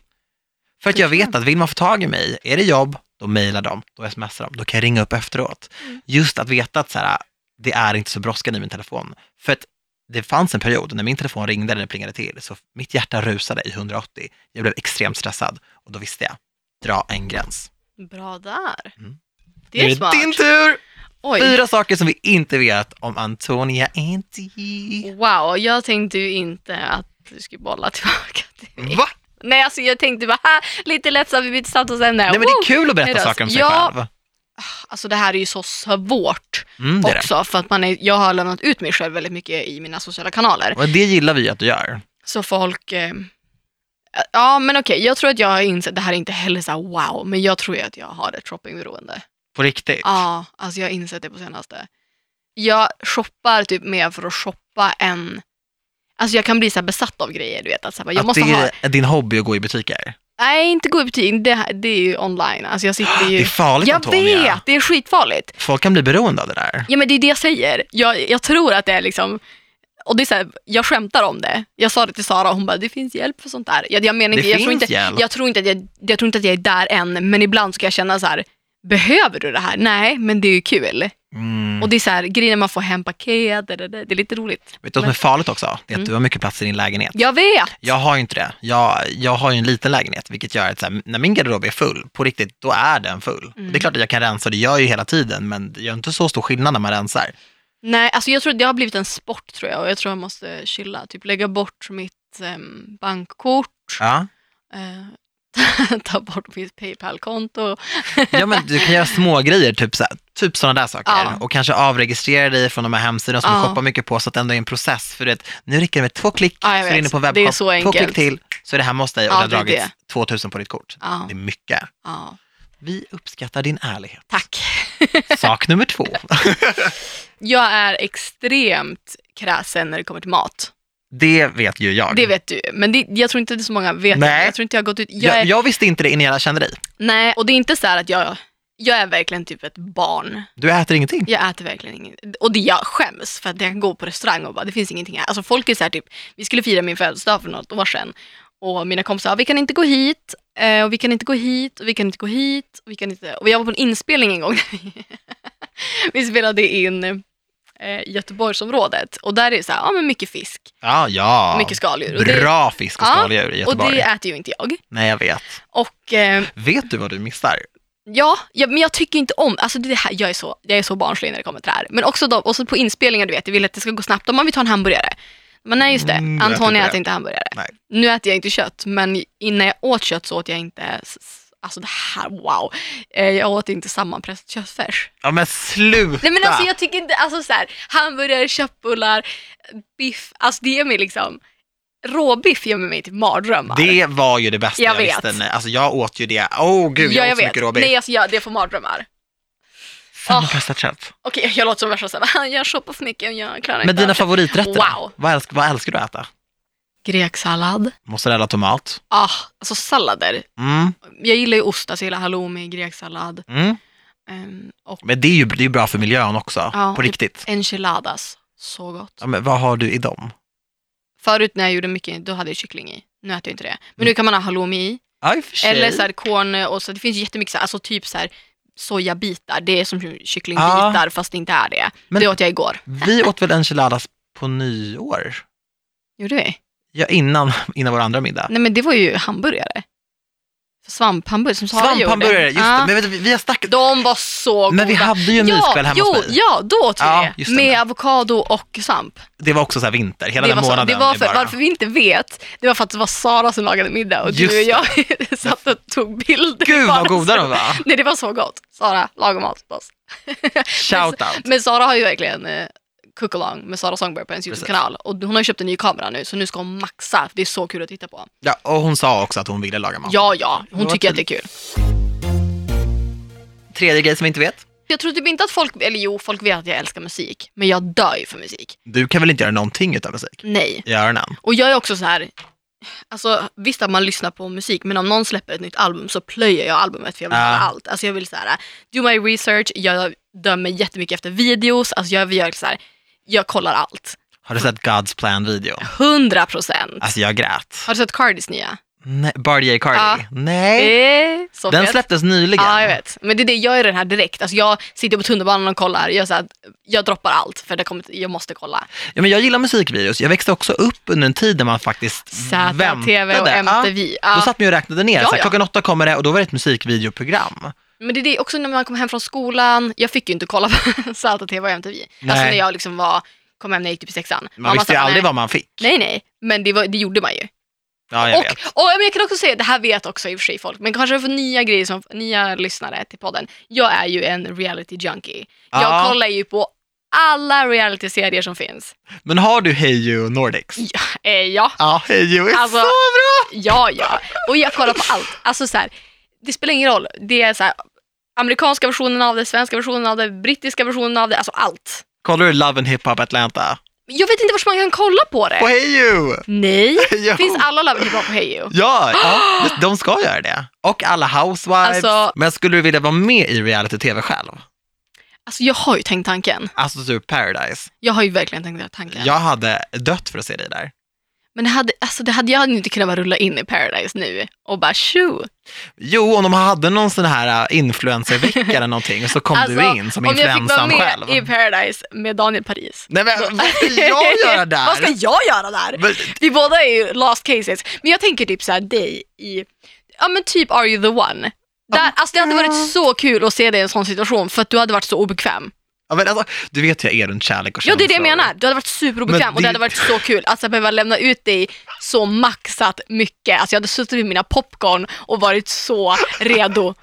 För att jag vet att vill man få tag i mig, är det jobb, då mejlar de, då smsar de, då kan jag ringa upp efteråt. Mm. Just att veta att så här, det är inte så brådskande i min telefon. För att det fanns en period när min telefon ringde eller plingade till, så mitt hjärta rusade i 180. Jag blev extremt stressad och då visste jag, dra en gräns. Bra där. Mm. Det är är smart. det din tur! Oj. Fyra saker som vi inte vet om Antonia Enti. Wow, jag tänkte ju inte att du skulle bolla tillbaka till mig. Va? Nej, alltså jag tänkte bara, ha, lite lättsamt, vi byter samtalsämne. Nej men det är kul att berätta saker om sig Ja. själv. Alltså det här är ju så svårt Mm, är det. också, för att man är, jag har lämnat ut mig själv väldigt mycket i mina sociala kanaler. Och det gillar vi att du gör. Så folk... Eh, ja, men okej, jag tror att jag har insett, det här är inte heller så här wow, men jag tror ju att jag har ett shoppingberoende. På riktigt. Ja, alltså jag har insett det på senaste. Jag shoppar typ mer för att shoppa än... Alltså jag kan bli så besatt av grejer, du vet. Att så här, jag att måste det ha... är din hobby att gå i butiker. Nej, inte gå i butik, det, det är ju online. Alltså jag sitter ju... Det är farligt jag Antonia. vet, det är skitfarligt. Folk kan bli beroende av det där. Ja men det är det jag säger. Jag, jag tror att det är liksom, och det är så här, jag skämtar om det. Jag sa det till Sara och hon bara, det finns hjälp för sånt där. Jag, jag menar Det inte, jag finns tror inte, hjälp. jag tror inte att jag, jag tror inte att jag är där än, men ibland ska jag känna så här, behöver du det här? Nej, men det är ju kul. Mm. Och det är så här, grejer man får hem paket, det, det, det, det är lite roligt. Vet du vad som är farligt också? Det är att Mm. du har mycket plats i din lägenhet. Jag vet! Jag har ju inte det. Jag, jag har ju en liten lägenhet, vilket gör att så här, när min garderob är full, på riktigt, då är den full. Mm. Det är klart att jag kan rensa, det gör jag ju hela tiden, men det gör inte så stor skillnad när man rensar. Nej, alltså jag tror det har blivit en sport tror jag och jag tror jag måste chilla. Typ lägga bort mitt em, bankkort, Ja. eh, ta bort mitt Paypal-konto. ja, men du kan göra små grejer, typ, så här, typ sådana där saker. Ja. Och kanske avregistrera dig från de här hemsidorna som du Ja. shoppar mycket på, så att det ändå är en process. För det, nu räcker det med två klick, Ja, så är du vet. inne på Det är webbshop, två enkelt. klick till, så är det hemma hos dig och Ja, det har det dragits 2000 på ditt kort. Ja, Det är mycket. Vi uppskattar din ärlighet. Tack. Sak nummer två. Jag är extremt kräsen när det kommer till mat. Det vet ju jag. Det vet du Men det, jag tror inte det är så många vet Nej. Jag tror inte jag har gått ut. Jag jag, är, jag visste inte det innan jag kände dig. Nej, och det är inte så här att jag, jag är verkligen typ ett barn. Du äter ingenting. Jag äter verkligen inget. Och det jag skäms för att jag kan gå på restaurang och bara, det finns ingenting här. Alltså folk är så här typ, vi skulle fira min födelsedag för något år sedan. Och mina kompisar sa, vi kan inte gå hit, eh, och vi kan inte gå hit, och vi kan inte gå hit, och vi kan inte... Och jag var på en inspelning en gång. vi spelade in eh, Göteborgsområdet. Och där är det så här, ja men mycket fisk, Ja, ja. mycket skaldjur. Och det, Bra fisk och Ja, skaldjur i och Göteborg. det äter ju inte jag. Nej, jag vet. Och eh, Vet du vad du missar? Ja, ja, men jag tycker inte om, alltså det här, jag, är så, jag är så barnslig när det kommer till det här. Men också, då, och så på inspelningar, du vet, jag vill att det ska gå snabbt. Om man vill ta en hamburgare. Men nej just det, Mm, jag äter Antonija inte äter inte hamburgare. Nej. Nu äter jag inte kött, men innan jag åt kött så åt jag inte, s- alltså det här, wow. Eh, Jag åt inte sammanpressad köttfärs. Ja, men sluta! Nej men alltså jag tycker inte, alltså så här, hamburgare, köttbullar, biff, alltså det är mig liksom, råbiff gör mig till mardrömmar. Det var ju det bästa Jag jag, vet. visste. Nej, Alltså jag åt ju det. Åh oh, gud, jag, ja, jag åt så vet. mycket råbiff. Nej, alltså, jag, det får mardrömmar. Fan Ah. bästa kött. Okej, jag låter som värsta såhär, jag shoppar för mycket och jag klarar Men inte dina av det." favoriträtter? Wow. Vad, älsk, vad älskar du att äta? Greksallad. Mozzarella tomat? Ah, alltså sallader. Mm, Jag gillar ju ost, alltså jag gillar halloumi, greksallad. mm. ehm, och Men det är ju det är bra för miljön också, Ja, på typ- riktigt. enchiladas. Så gott. Ja, men vad har du i dem? Förut när jag gjorde mycket, då hade jag kyckling i. Nu äter jag inte det. Men Mm. nu kan man ha halloumi i. Sig. Eller så här korn och så. Det finns jättemycket så här, alltså typ så här sojabitar. Det är som kycklingbitar fast det inte är det. Men- Det åt jag igår. Vi åt väl enchiladas på nyår? Gjorde vi? Ja, innan, innan vår andra middag. Nej men det var ju hamburgare. Svamphamburgare som Sara Svamphamburgare, gjorde. just Ja. det. Men vet du, vi har snackat... De var så goda. Men vi hade ju en ja, myskväll hemma jo, hos mig. Ja, då åt vi Ja, det. just det. Med avokado och svamp. Det var också så här vinter, hela det den så, månaden. det var för, bara... Varför vi inte vet, det var för att det var Sara som lagade middag och du Just och jag satt och tog bilder. Gud vad goda de var. Nej, det var så gott. Sara, laga mat åt oss. Shout out. Men Sara har ju verkligen eh, cook-along med Sara Sångberg på hennes. YouTube-kanal. Och hon har ju köpt en ny kamera nu, så nu ska hon maxa. Det är så kul att titta på. Ja, och hon sa också att hon ville laga mat. Ja, ja, hon tycker att kul. det är kul. Tredje grej som vi inte vet. Jag tror typ inte att folk, eller jo, folk vet att jag älskar musik. Men jag dör ju för musik. Du kan väl inte göra någonting utan musik? Nej. I öronen? Och jag är också så här. Alltså visst att man lyssnar på musik men om någon släpper ett nytt album så plöjer jag albumet för jag vill höra allt. Alltså jag vill så här, do my research, jag dömer jättemycket efter videos, alltså jag gör så här, jag kollar allt. Har du sett God's Plan-video? 100 procent. Alltså jag grät. Har du sett Cardis nya? Nej, Bardi Cardi? Ja. Nej. Eh, Den släpptes nyligen. Ja, jag vet. Men det är det, jag gör den här direkt. Alltså jag sitter på tunnelbanan och kollar. Jag, så här, jag droppar allt för det kommer, jag måste kolla. Ja, men jag gillar musikvideos. Jag växte också upp under en tid där man faktiskt och väntade. MTV. Ja, då satt man ju och räknade ner. Ja, så här. Klockan åtta kommer det och då var det ett musikvideoprogram. Men det är det också när man kom hem från skolan. Jag fick ju inte kolla på ZTV och MTV. Alltså Nej. när jag liksom var, kom hem när jag gick typ i sexan. Man Mamma visste ju aldrig nej. vad man fick. Nej, nej. Men det, var, det gjorde man ju. Ja, jag och, vet. och men jag kan också säga, det här vet också i och för sig folk, men kanske för nya grejer som nya lyssnare till podden. Jag är ju en reality junkie. Jag Ja. kollar ju på alla reality-serier som finns. Men har du Hey You Nordics? Ja, eh, ja. Ja, Hey You är Alltså- så bra! Ja, ja. Och jag kollar på allt. Alltså så här, det spelar ingen roll. Det är så här, amerikanska versionen av det, svenska versionen av det, brittiska versionen av det, alltså allt. Kollar du Love and Hip Hop Atlanta? Jag vet inte vart man kan kolla på På det. Hey You! Nej, finns alla Love and Hip Hop på Heyo? Ja, ja, de ska göra det. Och alla Housewives. Alltså- Men skulle du vilja vara med i reality-tv själv? Alltså jag har ju tänkt tanken. Alltså typ Paradise. Jag har ju verkligen tänkt tanken. Jag hade dött för att se dig där. Men det hade, alltså det hade jag inte kunnat bara rulla in i Paradise nu och bara tjo. Jo, om de hade någon sån här äh, influencervecka eller någonting så kom du in som Alltså, om jag fick vara influensan med själv. i Paradise med Daniel Paris. Nej men vad ska jag göra där? Vad ska jag göra där? Men, Vi båda är ju lost cases. Men jag tänker typ såhär dig i, ja men typ Are you the one? Där, alltså det hade varit så kul att se dig i en sån situation för att du hade varit så obekväm. Ja, men alltså, du vet jag är runt kärlek och Ja det är det jag känslor. menar. Du hade varit superobekväm Men och det det- hade varit så kul att så behöva lämna ut dig så maxat mycket. Alltså jag hade suttit med mina popcorn och varit så redo.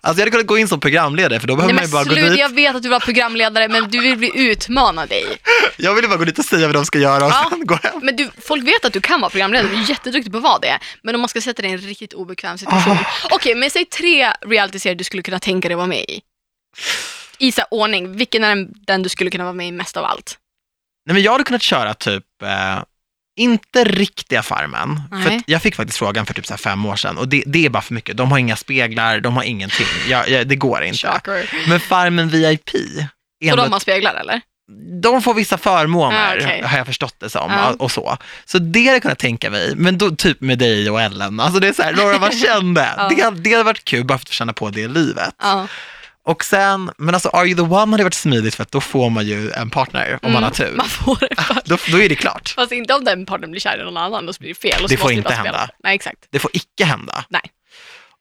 Alltså jag hade kunnat gå in som programledare för då behöver Nej man men ju bara gå dit. jag vet att du var programledare men du vill bli utmanad dig. Jag ville bara gå dit och säga vad de ska göra och Ja. sen gå hem. Men du, folk vet att du kan vara programledare, du är jätteduktig på att vara det. Men om man ska sätta dig i en riktigt obekväm situation. Okej, men säg tre realityserier du skulle kunna tänka dig vara med i. I så ordning, vilken är den, den du skulle kunna vara med i mest av allt? Nej men jag hade kunnat köra typ, eh, inte riktiga Farmen. För Nej. att jag fick faktiskt frågan för typ så fem år sedan och det, det är bara för mycket. De har inga speglar, de har ingenting. Jag, jag, det går inte. Shocker. Men Farmen VIP, Så de har speglar eller? de får vissa förmåner, Ah, okej. har jag förstått det som. Ja. Och så. så det hade jag kunnat tänka mig, men då typ med dig och Ellen. Alltså det är så här, några man kände. Ja. det, det hade varit kul bara för att känna på det livet. Och sen, men alltså Are You The One hade varit smidigt för att då får man ju en partner om man har tur. Mm, Man får det. Då, då är det klart. Fast inte om den partnern blir kär i någon annan, då blir det fel. Och Det får inte spela. hända. Nej, exakt. Det får icke hända. Nej.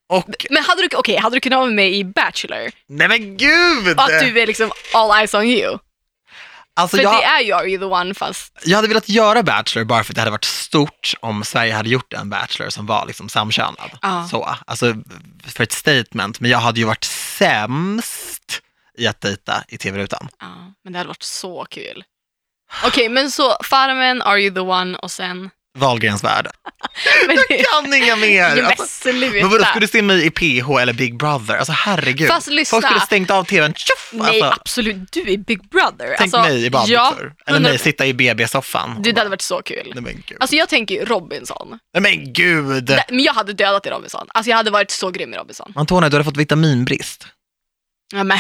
Och, Men hade du, okej, hade du kunnat vara med i Bachelor? nej men gud! Och att du är liksom all eyes on you? Alltså För jag, det är ju Are you the one fast... jag hade velat göra Bachelor bara för att det hade varit stort om Sverige hade gjort en Bachelor som var liksom samkönad. Ja. Så, alltså för ett statement, men jag hade ju varit sämst i att dejta i tv-rutan. Ja, men det hade varit så kul. Okej, men så Farmen, Are you the one och sen Wahlgrens värld. Men det, Kan inga mer! Jo, Alltså, men vadå, skulle du se mig i PH eller Big Brother? Alltså herregud. Fast lyssna. Folk skulle stängt av tvn. Tjoff! Nej, Alltså, absolut. Du är Big Brother. tänk alltså, mig i badbyxor. eller 100 mig sitta i BB-soffan. Det hade varit så kul. Nej men gud. Alltså jag tänker ju Robinson. Nej men gud! Nej, Men jag hade dödat i Robinson. Alltså jag hade varit så grym i Robinson. Antonija, du hade fått vitaminbrist. Ja, men,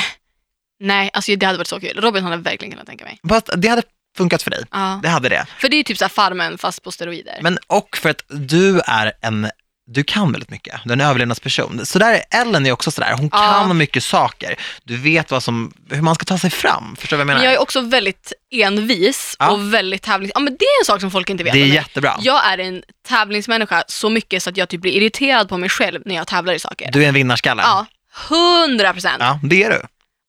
nej, alltså det hade varit så kul. Robinson hade jag verkligen kunnat tänka mig. Fast det hade funkat för dig. Ja. Det hade det. För det är ju typ så här Farmen fast på steroider. Men och för att du är en, du kan väldigt mycket. Du är en överlevnadsperson. Så där är Ellen är också sådär, hon Ja. kan mycket saker. Du vet vad som, hur man ska ta sig fram. Förstår du vad jag Men menar? jag är också väldigt envis Ja. och väldigt tävlings... Ja men det är en sak som folk inte vet det är jättebra. Jag är en tävlingsmänniska så mycket så att jag typ blir irriterad på mig själv när jag tävlar i saker. Du är en vinnarskalle. Ja, hundra procent. Ja, det är du.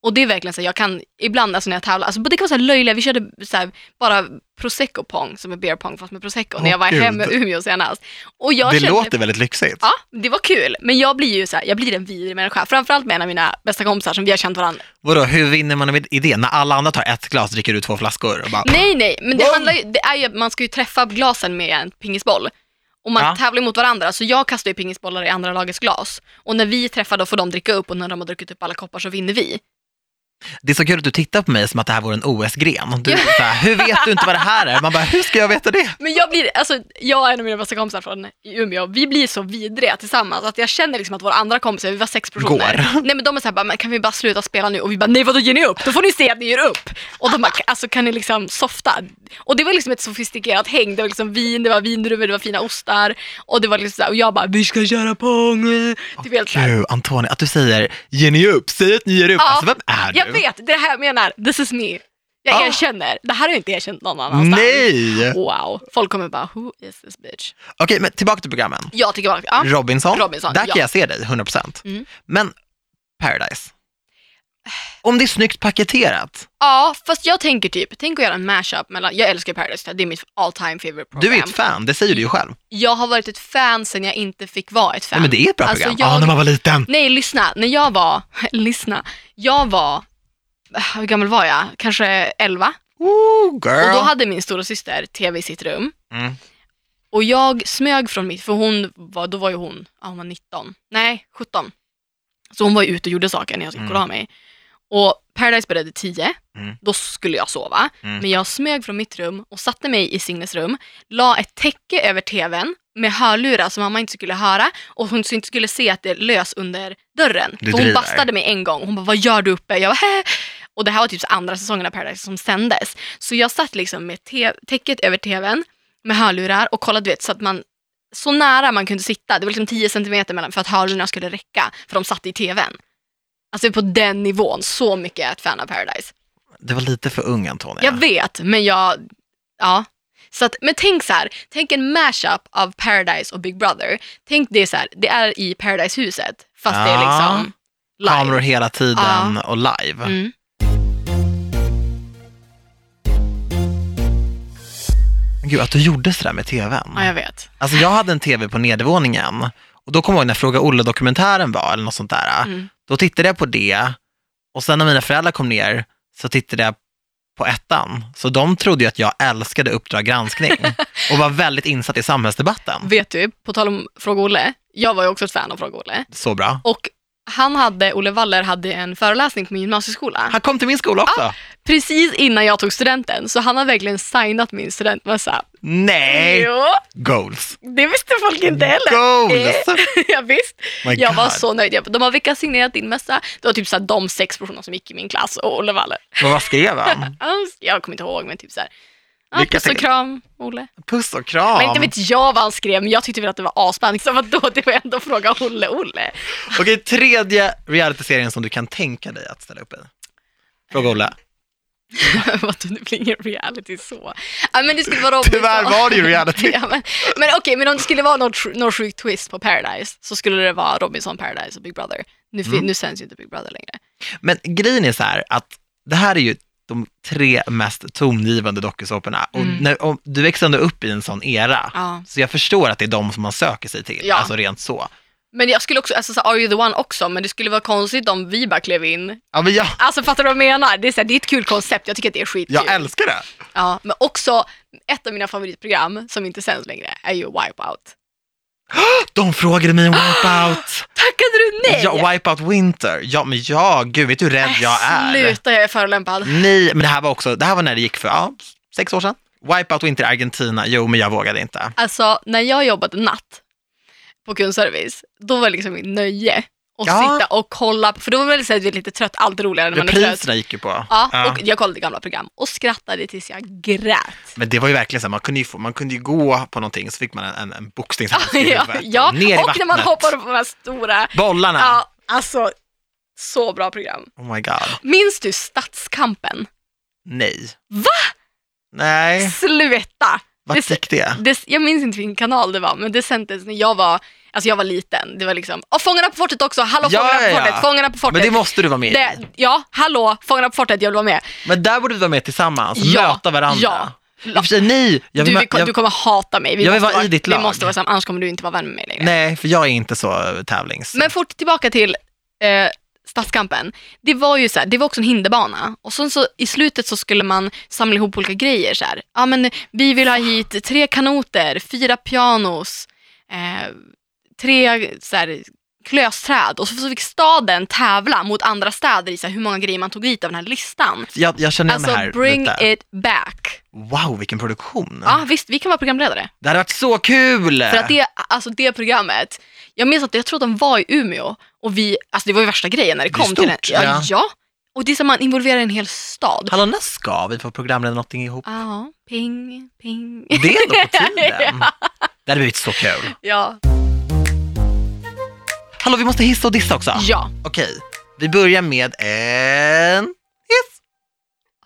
Och det är verkligen så, jag kan ibland alltså när jag tävlar, alltså det kan vara så här löjliga, vi körde så här, bara prosecco pong som är beer pong fast med prosecco när jag var Gud. hemma i Umeå senast. Och jag det kände, låter väldigt lyxigt. Ja, det var kul. Men jag blir ju så här, jag blir en vidrig människa. Framförallt med en av mina bästa kompisar som vi har känt varandra. Vadå, hur vinner man med idén? När alla andra tar ett glas dricker du två flaskor och bara, Nej, nej, men det handlar ju, det är ju, man ska ju träffa glasen med en pingisboll. Och man Ja. tävlar mot varandra, så jag kastar ju pingisbollar i andra lagets glas. Och när vi träffar då får de dricka upp och när de har druckit upp alla koppar så vinner vi. Det är så kul att du tittar på mig som att det här vore en OS-gren. Du, är så här, hur vet du inte vad det här är? Man bara, hur ska jag veta det? Men jag blir, alltså jag och en av mina bästa kompisar från Umeå, vi blir så vidriga tillsammans att jag känner liksom att våra andra kompisar, vi var sex personer. Går. Nej men de är såhär, bara, men kan vi bara sluta spela nu? Och vi bara, nej vadå ger ni upp? Då får ni se att ni ger upp. Och de bara, alltså kan ni liksom softa? Och det var liksom ett sofistikerat häng, det var liksom vin, det var vindruvor, det var fina ostar. Och det var liksom såhär, och jag bara, vi ska köra pong. Typ helt såhär. Gud, Antonija, att du säger, ger ni upp? Säg att ni ger upp. Ja, Alltså, vem är du? Jag vet, det är det här jag menar, this is me. Jag Ah. erkänner, det här har jag inte erkänt någon annanstans. Nej! Wow, folk kommer bara, who is this bitch? Okej, men tillbaka till programmen. Tycker bara, ja. Robinson, Robinson, där kan ja. jag se dig, 100%. Mm. Men Paradise, om det är snyggt paketerat, Ja, fast jag tänker typ, tänk att göra en mashup mellan, jag älskar Paradise, det är mitt all time favorite program. du är ett fan, det säger du ju själv. Jag har varit ett fan sen jag inte fick vara ett fan. Nej, men det är ett bra Alltså, program. jag- Ja, när man var liten. Nej, lyssna. När jag var, lyssna, jag var, hur gammal var jag? Kanske 11. Ooh, girl. Och då hade min stora syster tv i sitt rum. mm. Och jag smög från mitt, för hon var, då var ju hon, ja, hon var 19, nej 17. Så hon var ju ute och gjorde saker när jag skulle Mm. kolla av mig. Och Paradise började 10, Mm. då skulle jag sova. Mm. Men jag smög från mitt rum och satte mig i Signes rum, la ett täcke över tvn med hörlurar så mamma inte skulle höra och hon inte skulle se att det lös under dörren. Du för hon driver. bastade mig en gång hon bara, vad gör du uppe? Jag bara, Hä? Och det här var typ andra säsongen av Paradise som sändes. Så jag satt liksom med te- täcket över tvn med hörlurar och kollade du vet, så att man så nära man kunde sitta. Det var liksom 10 centimeter mellan för att hörlurarna skulle räcka för de satt i tvn. Alltså på den nivån, så mycket är jag ett fan av Paradise. Det var lite för ung Antonija. Jag vet, men jag, ja. Så att, men tänk så här, tänk en mashup av Paradise och Big Brother. Tänk det så här, det är i Paradise-huset, fast det är Ja. liksom live. Kameror hela tiden och live. Mm. Men Gud, att du gjorde sådär med tvn. Ja, jag vet. Alltså jag hade en tv på nedervåningen och då kommer jag ihåg när Fråga Olle-dokumentären var eller något sånt där. Mm. Då tittade jag på det och sen när mina föräldrar kom ner så tittade jag på ettan. Så de trodde ju att jag älskade Uppdrag granskning och var väldigt insatt i samhällsdebatten. Vet du, på tal om Fråga Olle, jag var ju också ett fan av Fråga Olle. Så bra. Och han hade, Olle Waller hade en föreläsning på min gymnasieskola. Han kom till min skola också. Precis innan jag tog studenten, så han har verkligen signat min studentmössa. Nej! Jo, Goals. det visste folk inte heller. Goals! ja, visst. My Jag var God. så nöjd. De har vilka signerat din mössa? Det var typ så här, de sex personer som gick i min klass och Olle Waller. Men vad skrev han? Jag kommer inte ihåg, men typ så här. Ja, Lycka puss och kram, Olle. Puss och kram. Men inte vet jag vad han skrev, men jag tyckte väl att det var asspännande. Så vadå, det var ändå fråga Olle, Olle. Okej, tredje realityserien som du kan tänka dig att ställa upp i. Fråga Olle. Det blir ingen reality så. Ja, men det skulle vara Robinson. Tyvärr var det ju reality. ja, men men okej, men om det skulle vara någon, sjuk twist på Paradise så skulle det vara Robinson Paradise och Big Brother. Nu, Mm. nu sänds ju inte Big Brother längre. Men grejen är så här att det här är ju de tre mest tongivande dokusåporna. Och Mm. när, och du växer ändå upp i en sån era. Ja. Så jag förstår att det är de som man söker sig till, Ja. alltså rent så. Men jag skulle också, alltså så Are you the one också, men det skulle vara konstigt om vi bara klev in. Ja, men jag, Alltså fattar du vad jag menar? Det är, så här, det är ett kul koncept, jag tycker att det är skitkul. jag älskar det. Ja, men också ett av mina favoritprogram som inte sänds längre är ju Wipeout. De frågade mig om Wipeout. Tackade du nej? Ja, Wipeout Winter. Ja, men ja, gud, vet du hur rädd jag är? Sluta, jag är förolämpad. Nej, men det här var också, det här var när det gick för, ja, sex år sedan. Wipeout Winter Argentina, jo, men jag vågade inte. Alltså, när jag jobbade natt på kundservice, då var det liksom mitt nöje att Ja. sitta och kolla, för då var vi är lite trött, allt roligare när man är trött. Repriserna gick ju på. Ja, Ja. och jag kollade gamla program och skrattade tills jag grät. Men det var ju verkligen så här, man kunde ju, få, man kunde ju gå på någonting så fick man en, en, en boxningshandske i ja, huvudet. ja. Ner i och vattnet. när man hoppade på de här stora, Bollarna. ja, alltså så bra program. Oh my god. Minns du Stadskampen? Nej. Va? Nej, Sluta! Det- gick det? Det, jag minns inte vilken kanal det var, men det sändes när jag var, alltså jag var liten. Det var liksom, och Fångarna på fortet också, hallå Ja, Fångarna på ja. fortet, Fångarna på fortet. Men det måste du vara med. Det, ja, hallå, Fångarna på fortet, jag vill vara med. Men där borde vi vara med tillsammans, Ja, möta varandra. ja. I och för sig, nej. Jag Du, vi- jag, du kommer hata mig. Vi jag vill måste vara i ditt lag. Vi måste vara samma, annars kommer du inte vara vän med mig längre. nej, för jag är inte så tävlings... Men fort tillbaka till eh, Stadskampen. Det var ju så här, det var också en hinderbana och sen så i slutet så skulle man samla ihop olika grejer så här. Ja men vi vill ha hit tre kanoter, fyra pianos, eh, tre så här, klösträd och så, fick staden tävla mot andra städer i så hur många grejer man tog dit av den här listan. jag, jag känner igen Alltså här bring lite. it back. Wow, vilken produktion. Ja visst, vi kan vara programledare. Det hade varit så kul! För att det, alltså det programmet, jag minns att jag tror att de var i Umeå och vi, alltså det var ju värsta grejen när det Det kom till stort, en, ja, ja. ja. Och det är som man involverar en hel stad. Hallå, när ska vi få programleda någonting ihop? Ja, ping, ping. Det är ändå på tiden. Det hade blivit så kul. Ja. Hallå, vi måste hissa och dissa också. ja. Okej, vi börjar med en hiss.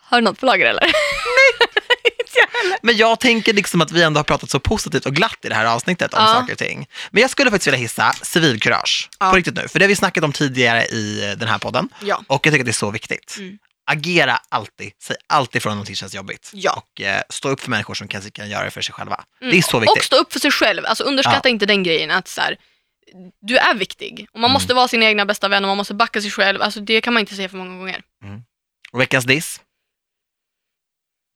Har du något på lager eller? Men jag tänker liksom att vi ändå har pratat så positivt och glatt i det här avsnittet om Ja. saker och ting. Men jag skulle faktiskt vilja hissa civilkurage. Ja. På riktigt nu. För det har vi snackat om tidigare i den här podden. Ja. Och jag tycker att det är så viktigt. Mm. Agera alltid. Säg alltid från om någonting känns jobbigt. Ja. Och eh, stå upp för människor som kanske kan göra det för sig själva. Mm. Det är så Och viktigt. stå upp för sig själv. Alltså underskatta inte den grejen att så här, du är viktig. Och man Mm. måste vara sin egna bästa vän och man måste backa sig själv. Alltså det kan man inte säga för många gånger. Och veckans diss.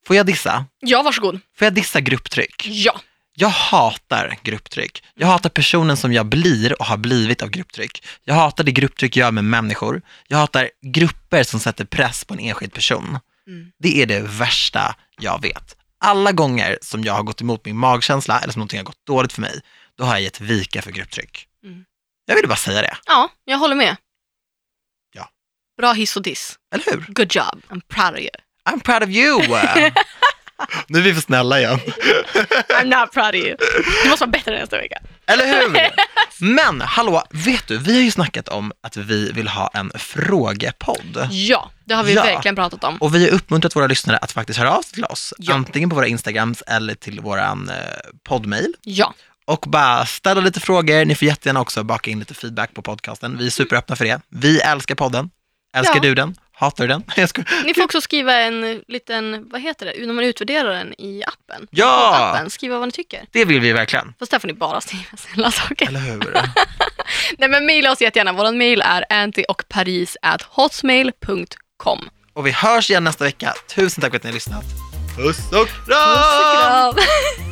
Får jag dissa? Ja, varsågod. Får jag dissa grupptryck? Ja. Jag hatar grupptryck. Jag hatar personen som jag blir och har blivit av grupptryck. Jag hatar det grupptryck jag gör med människor. Jag hatar grupper som sätter press på en enskild person. Mm. Det är det värsta jag vet. Alla gånger som jag har gått emot min magkänsla eller som någonting har gått dåligt för mig, då har jag gett vika för grupptryck. Mm. Jag ville bara säga det, Ja, jag håller med. Ja. Bra hiss och diss. eller hur? Good job. I'm proud of you. I'm proud of you! nu är vi för snälla igen. I'm not proud of you. Du måste vara bättre nästa vecka. Eller hur? Men hallå, vet du, vi har ju snackat om att vi vill ha en frågepodd. Ja, det har vi Ja. verkligen pratat om. Och vi har uppmuntrat våra lyssnare att faktiskt höra av sig till oss, Ja. antingen på våra Instagrams eller till våran eh, poddmail. Ja, Och bara ställa lite frågor, ni får jättegärna också baka in lite feedback på podcasten. Vi är superöppna för det. Vi älskar podden. Älskar Ja. du den? Hatar du den? Ni får också skriva en liten, vad heter det, när man utvärderar den i appen. Ja! Appen, skriva vad ni tycker. Det vill vi verkligen. Fast där får ni bara skriva snälla saker. Eller hur? Nej men mejla oss jättegärna. Vår mail är antiochparis at hotmail.com. Och vi hörs igen nästa vecka. Tusen tack för att ni har lyssnat. Puss och Puss och kram!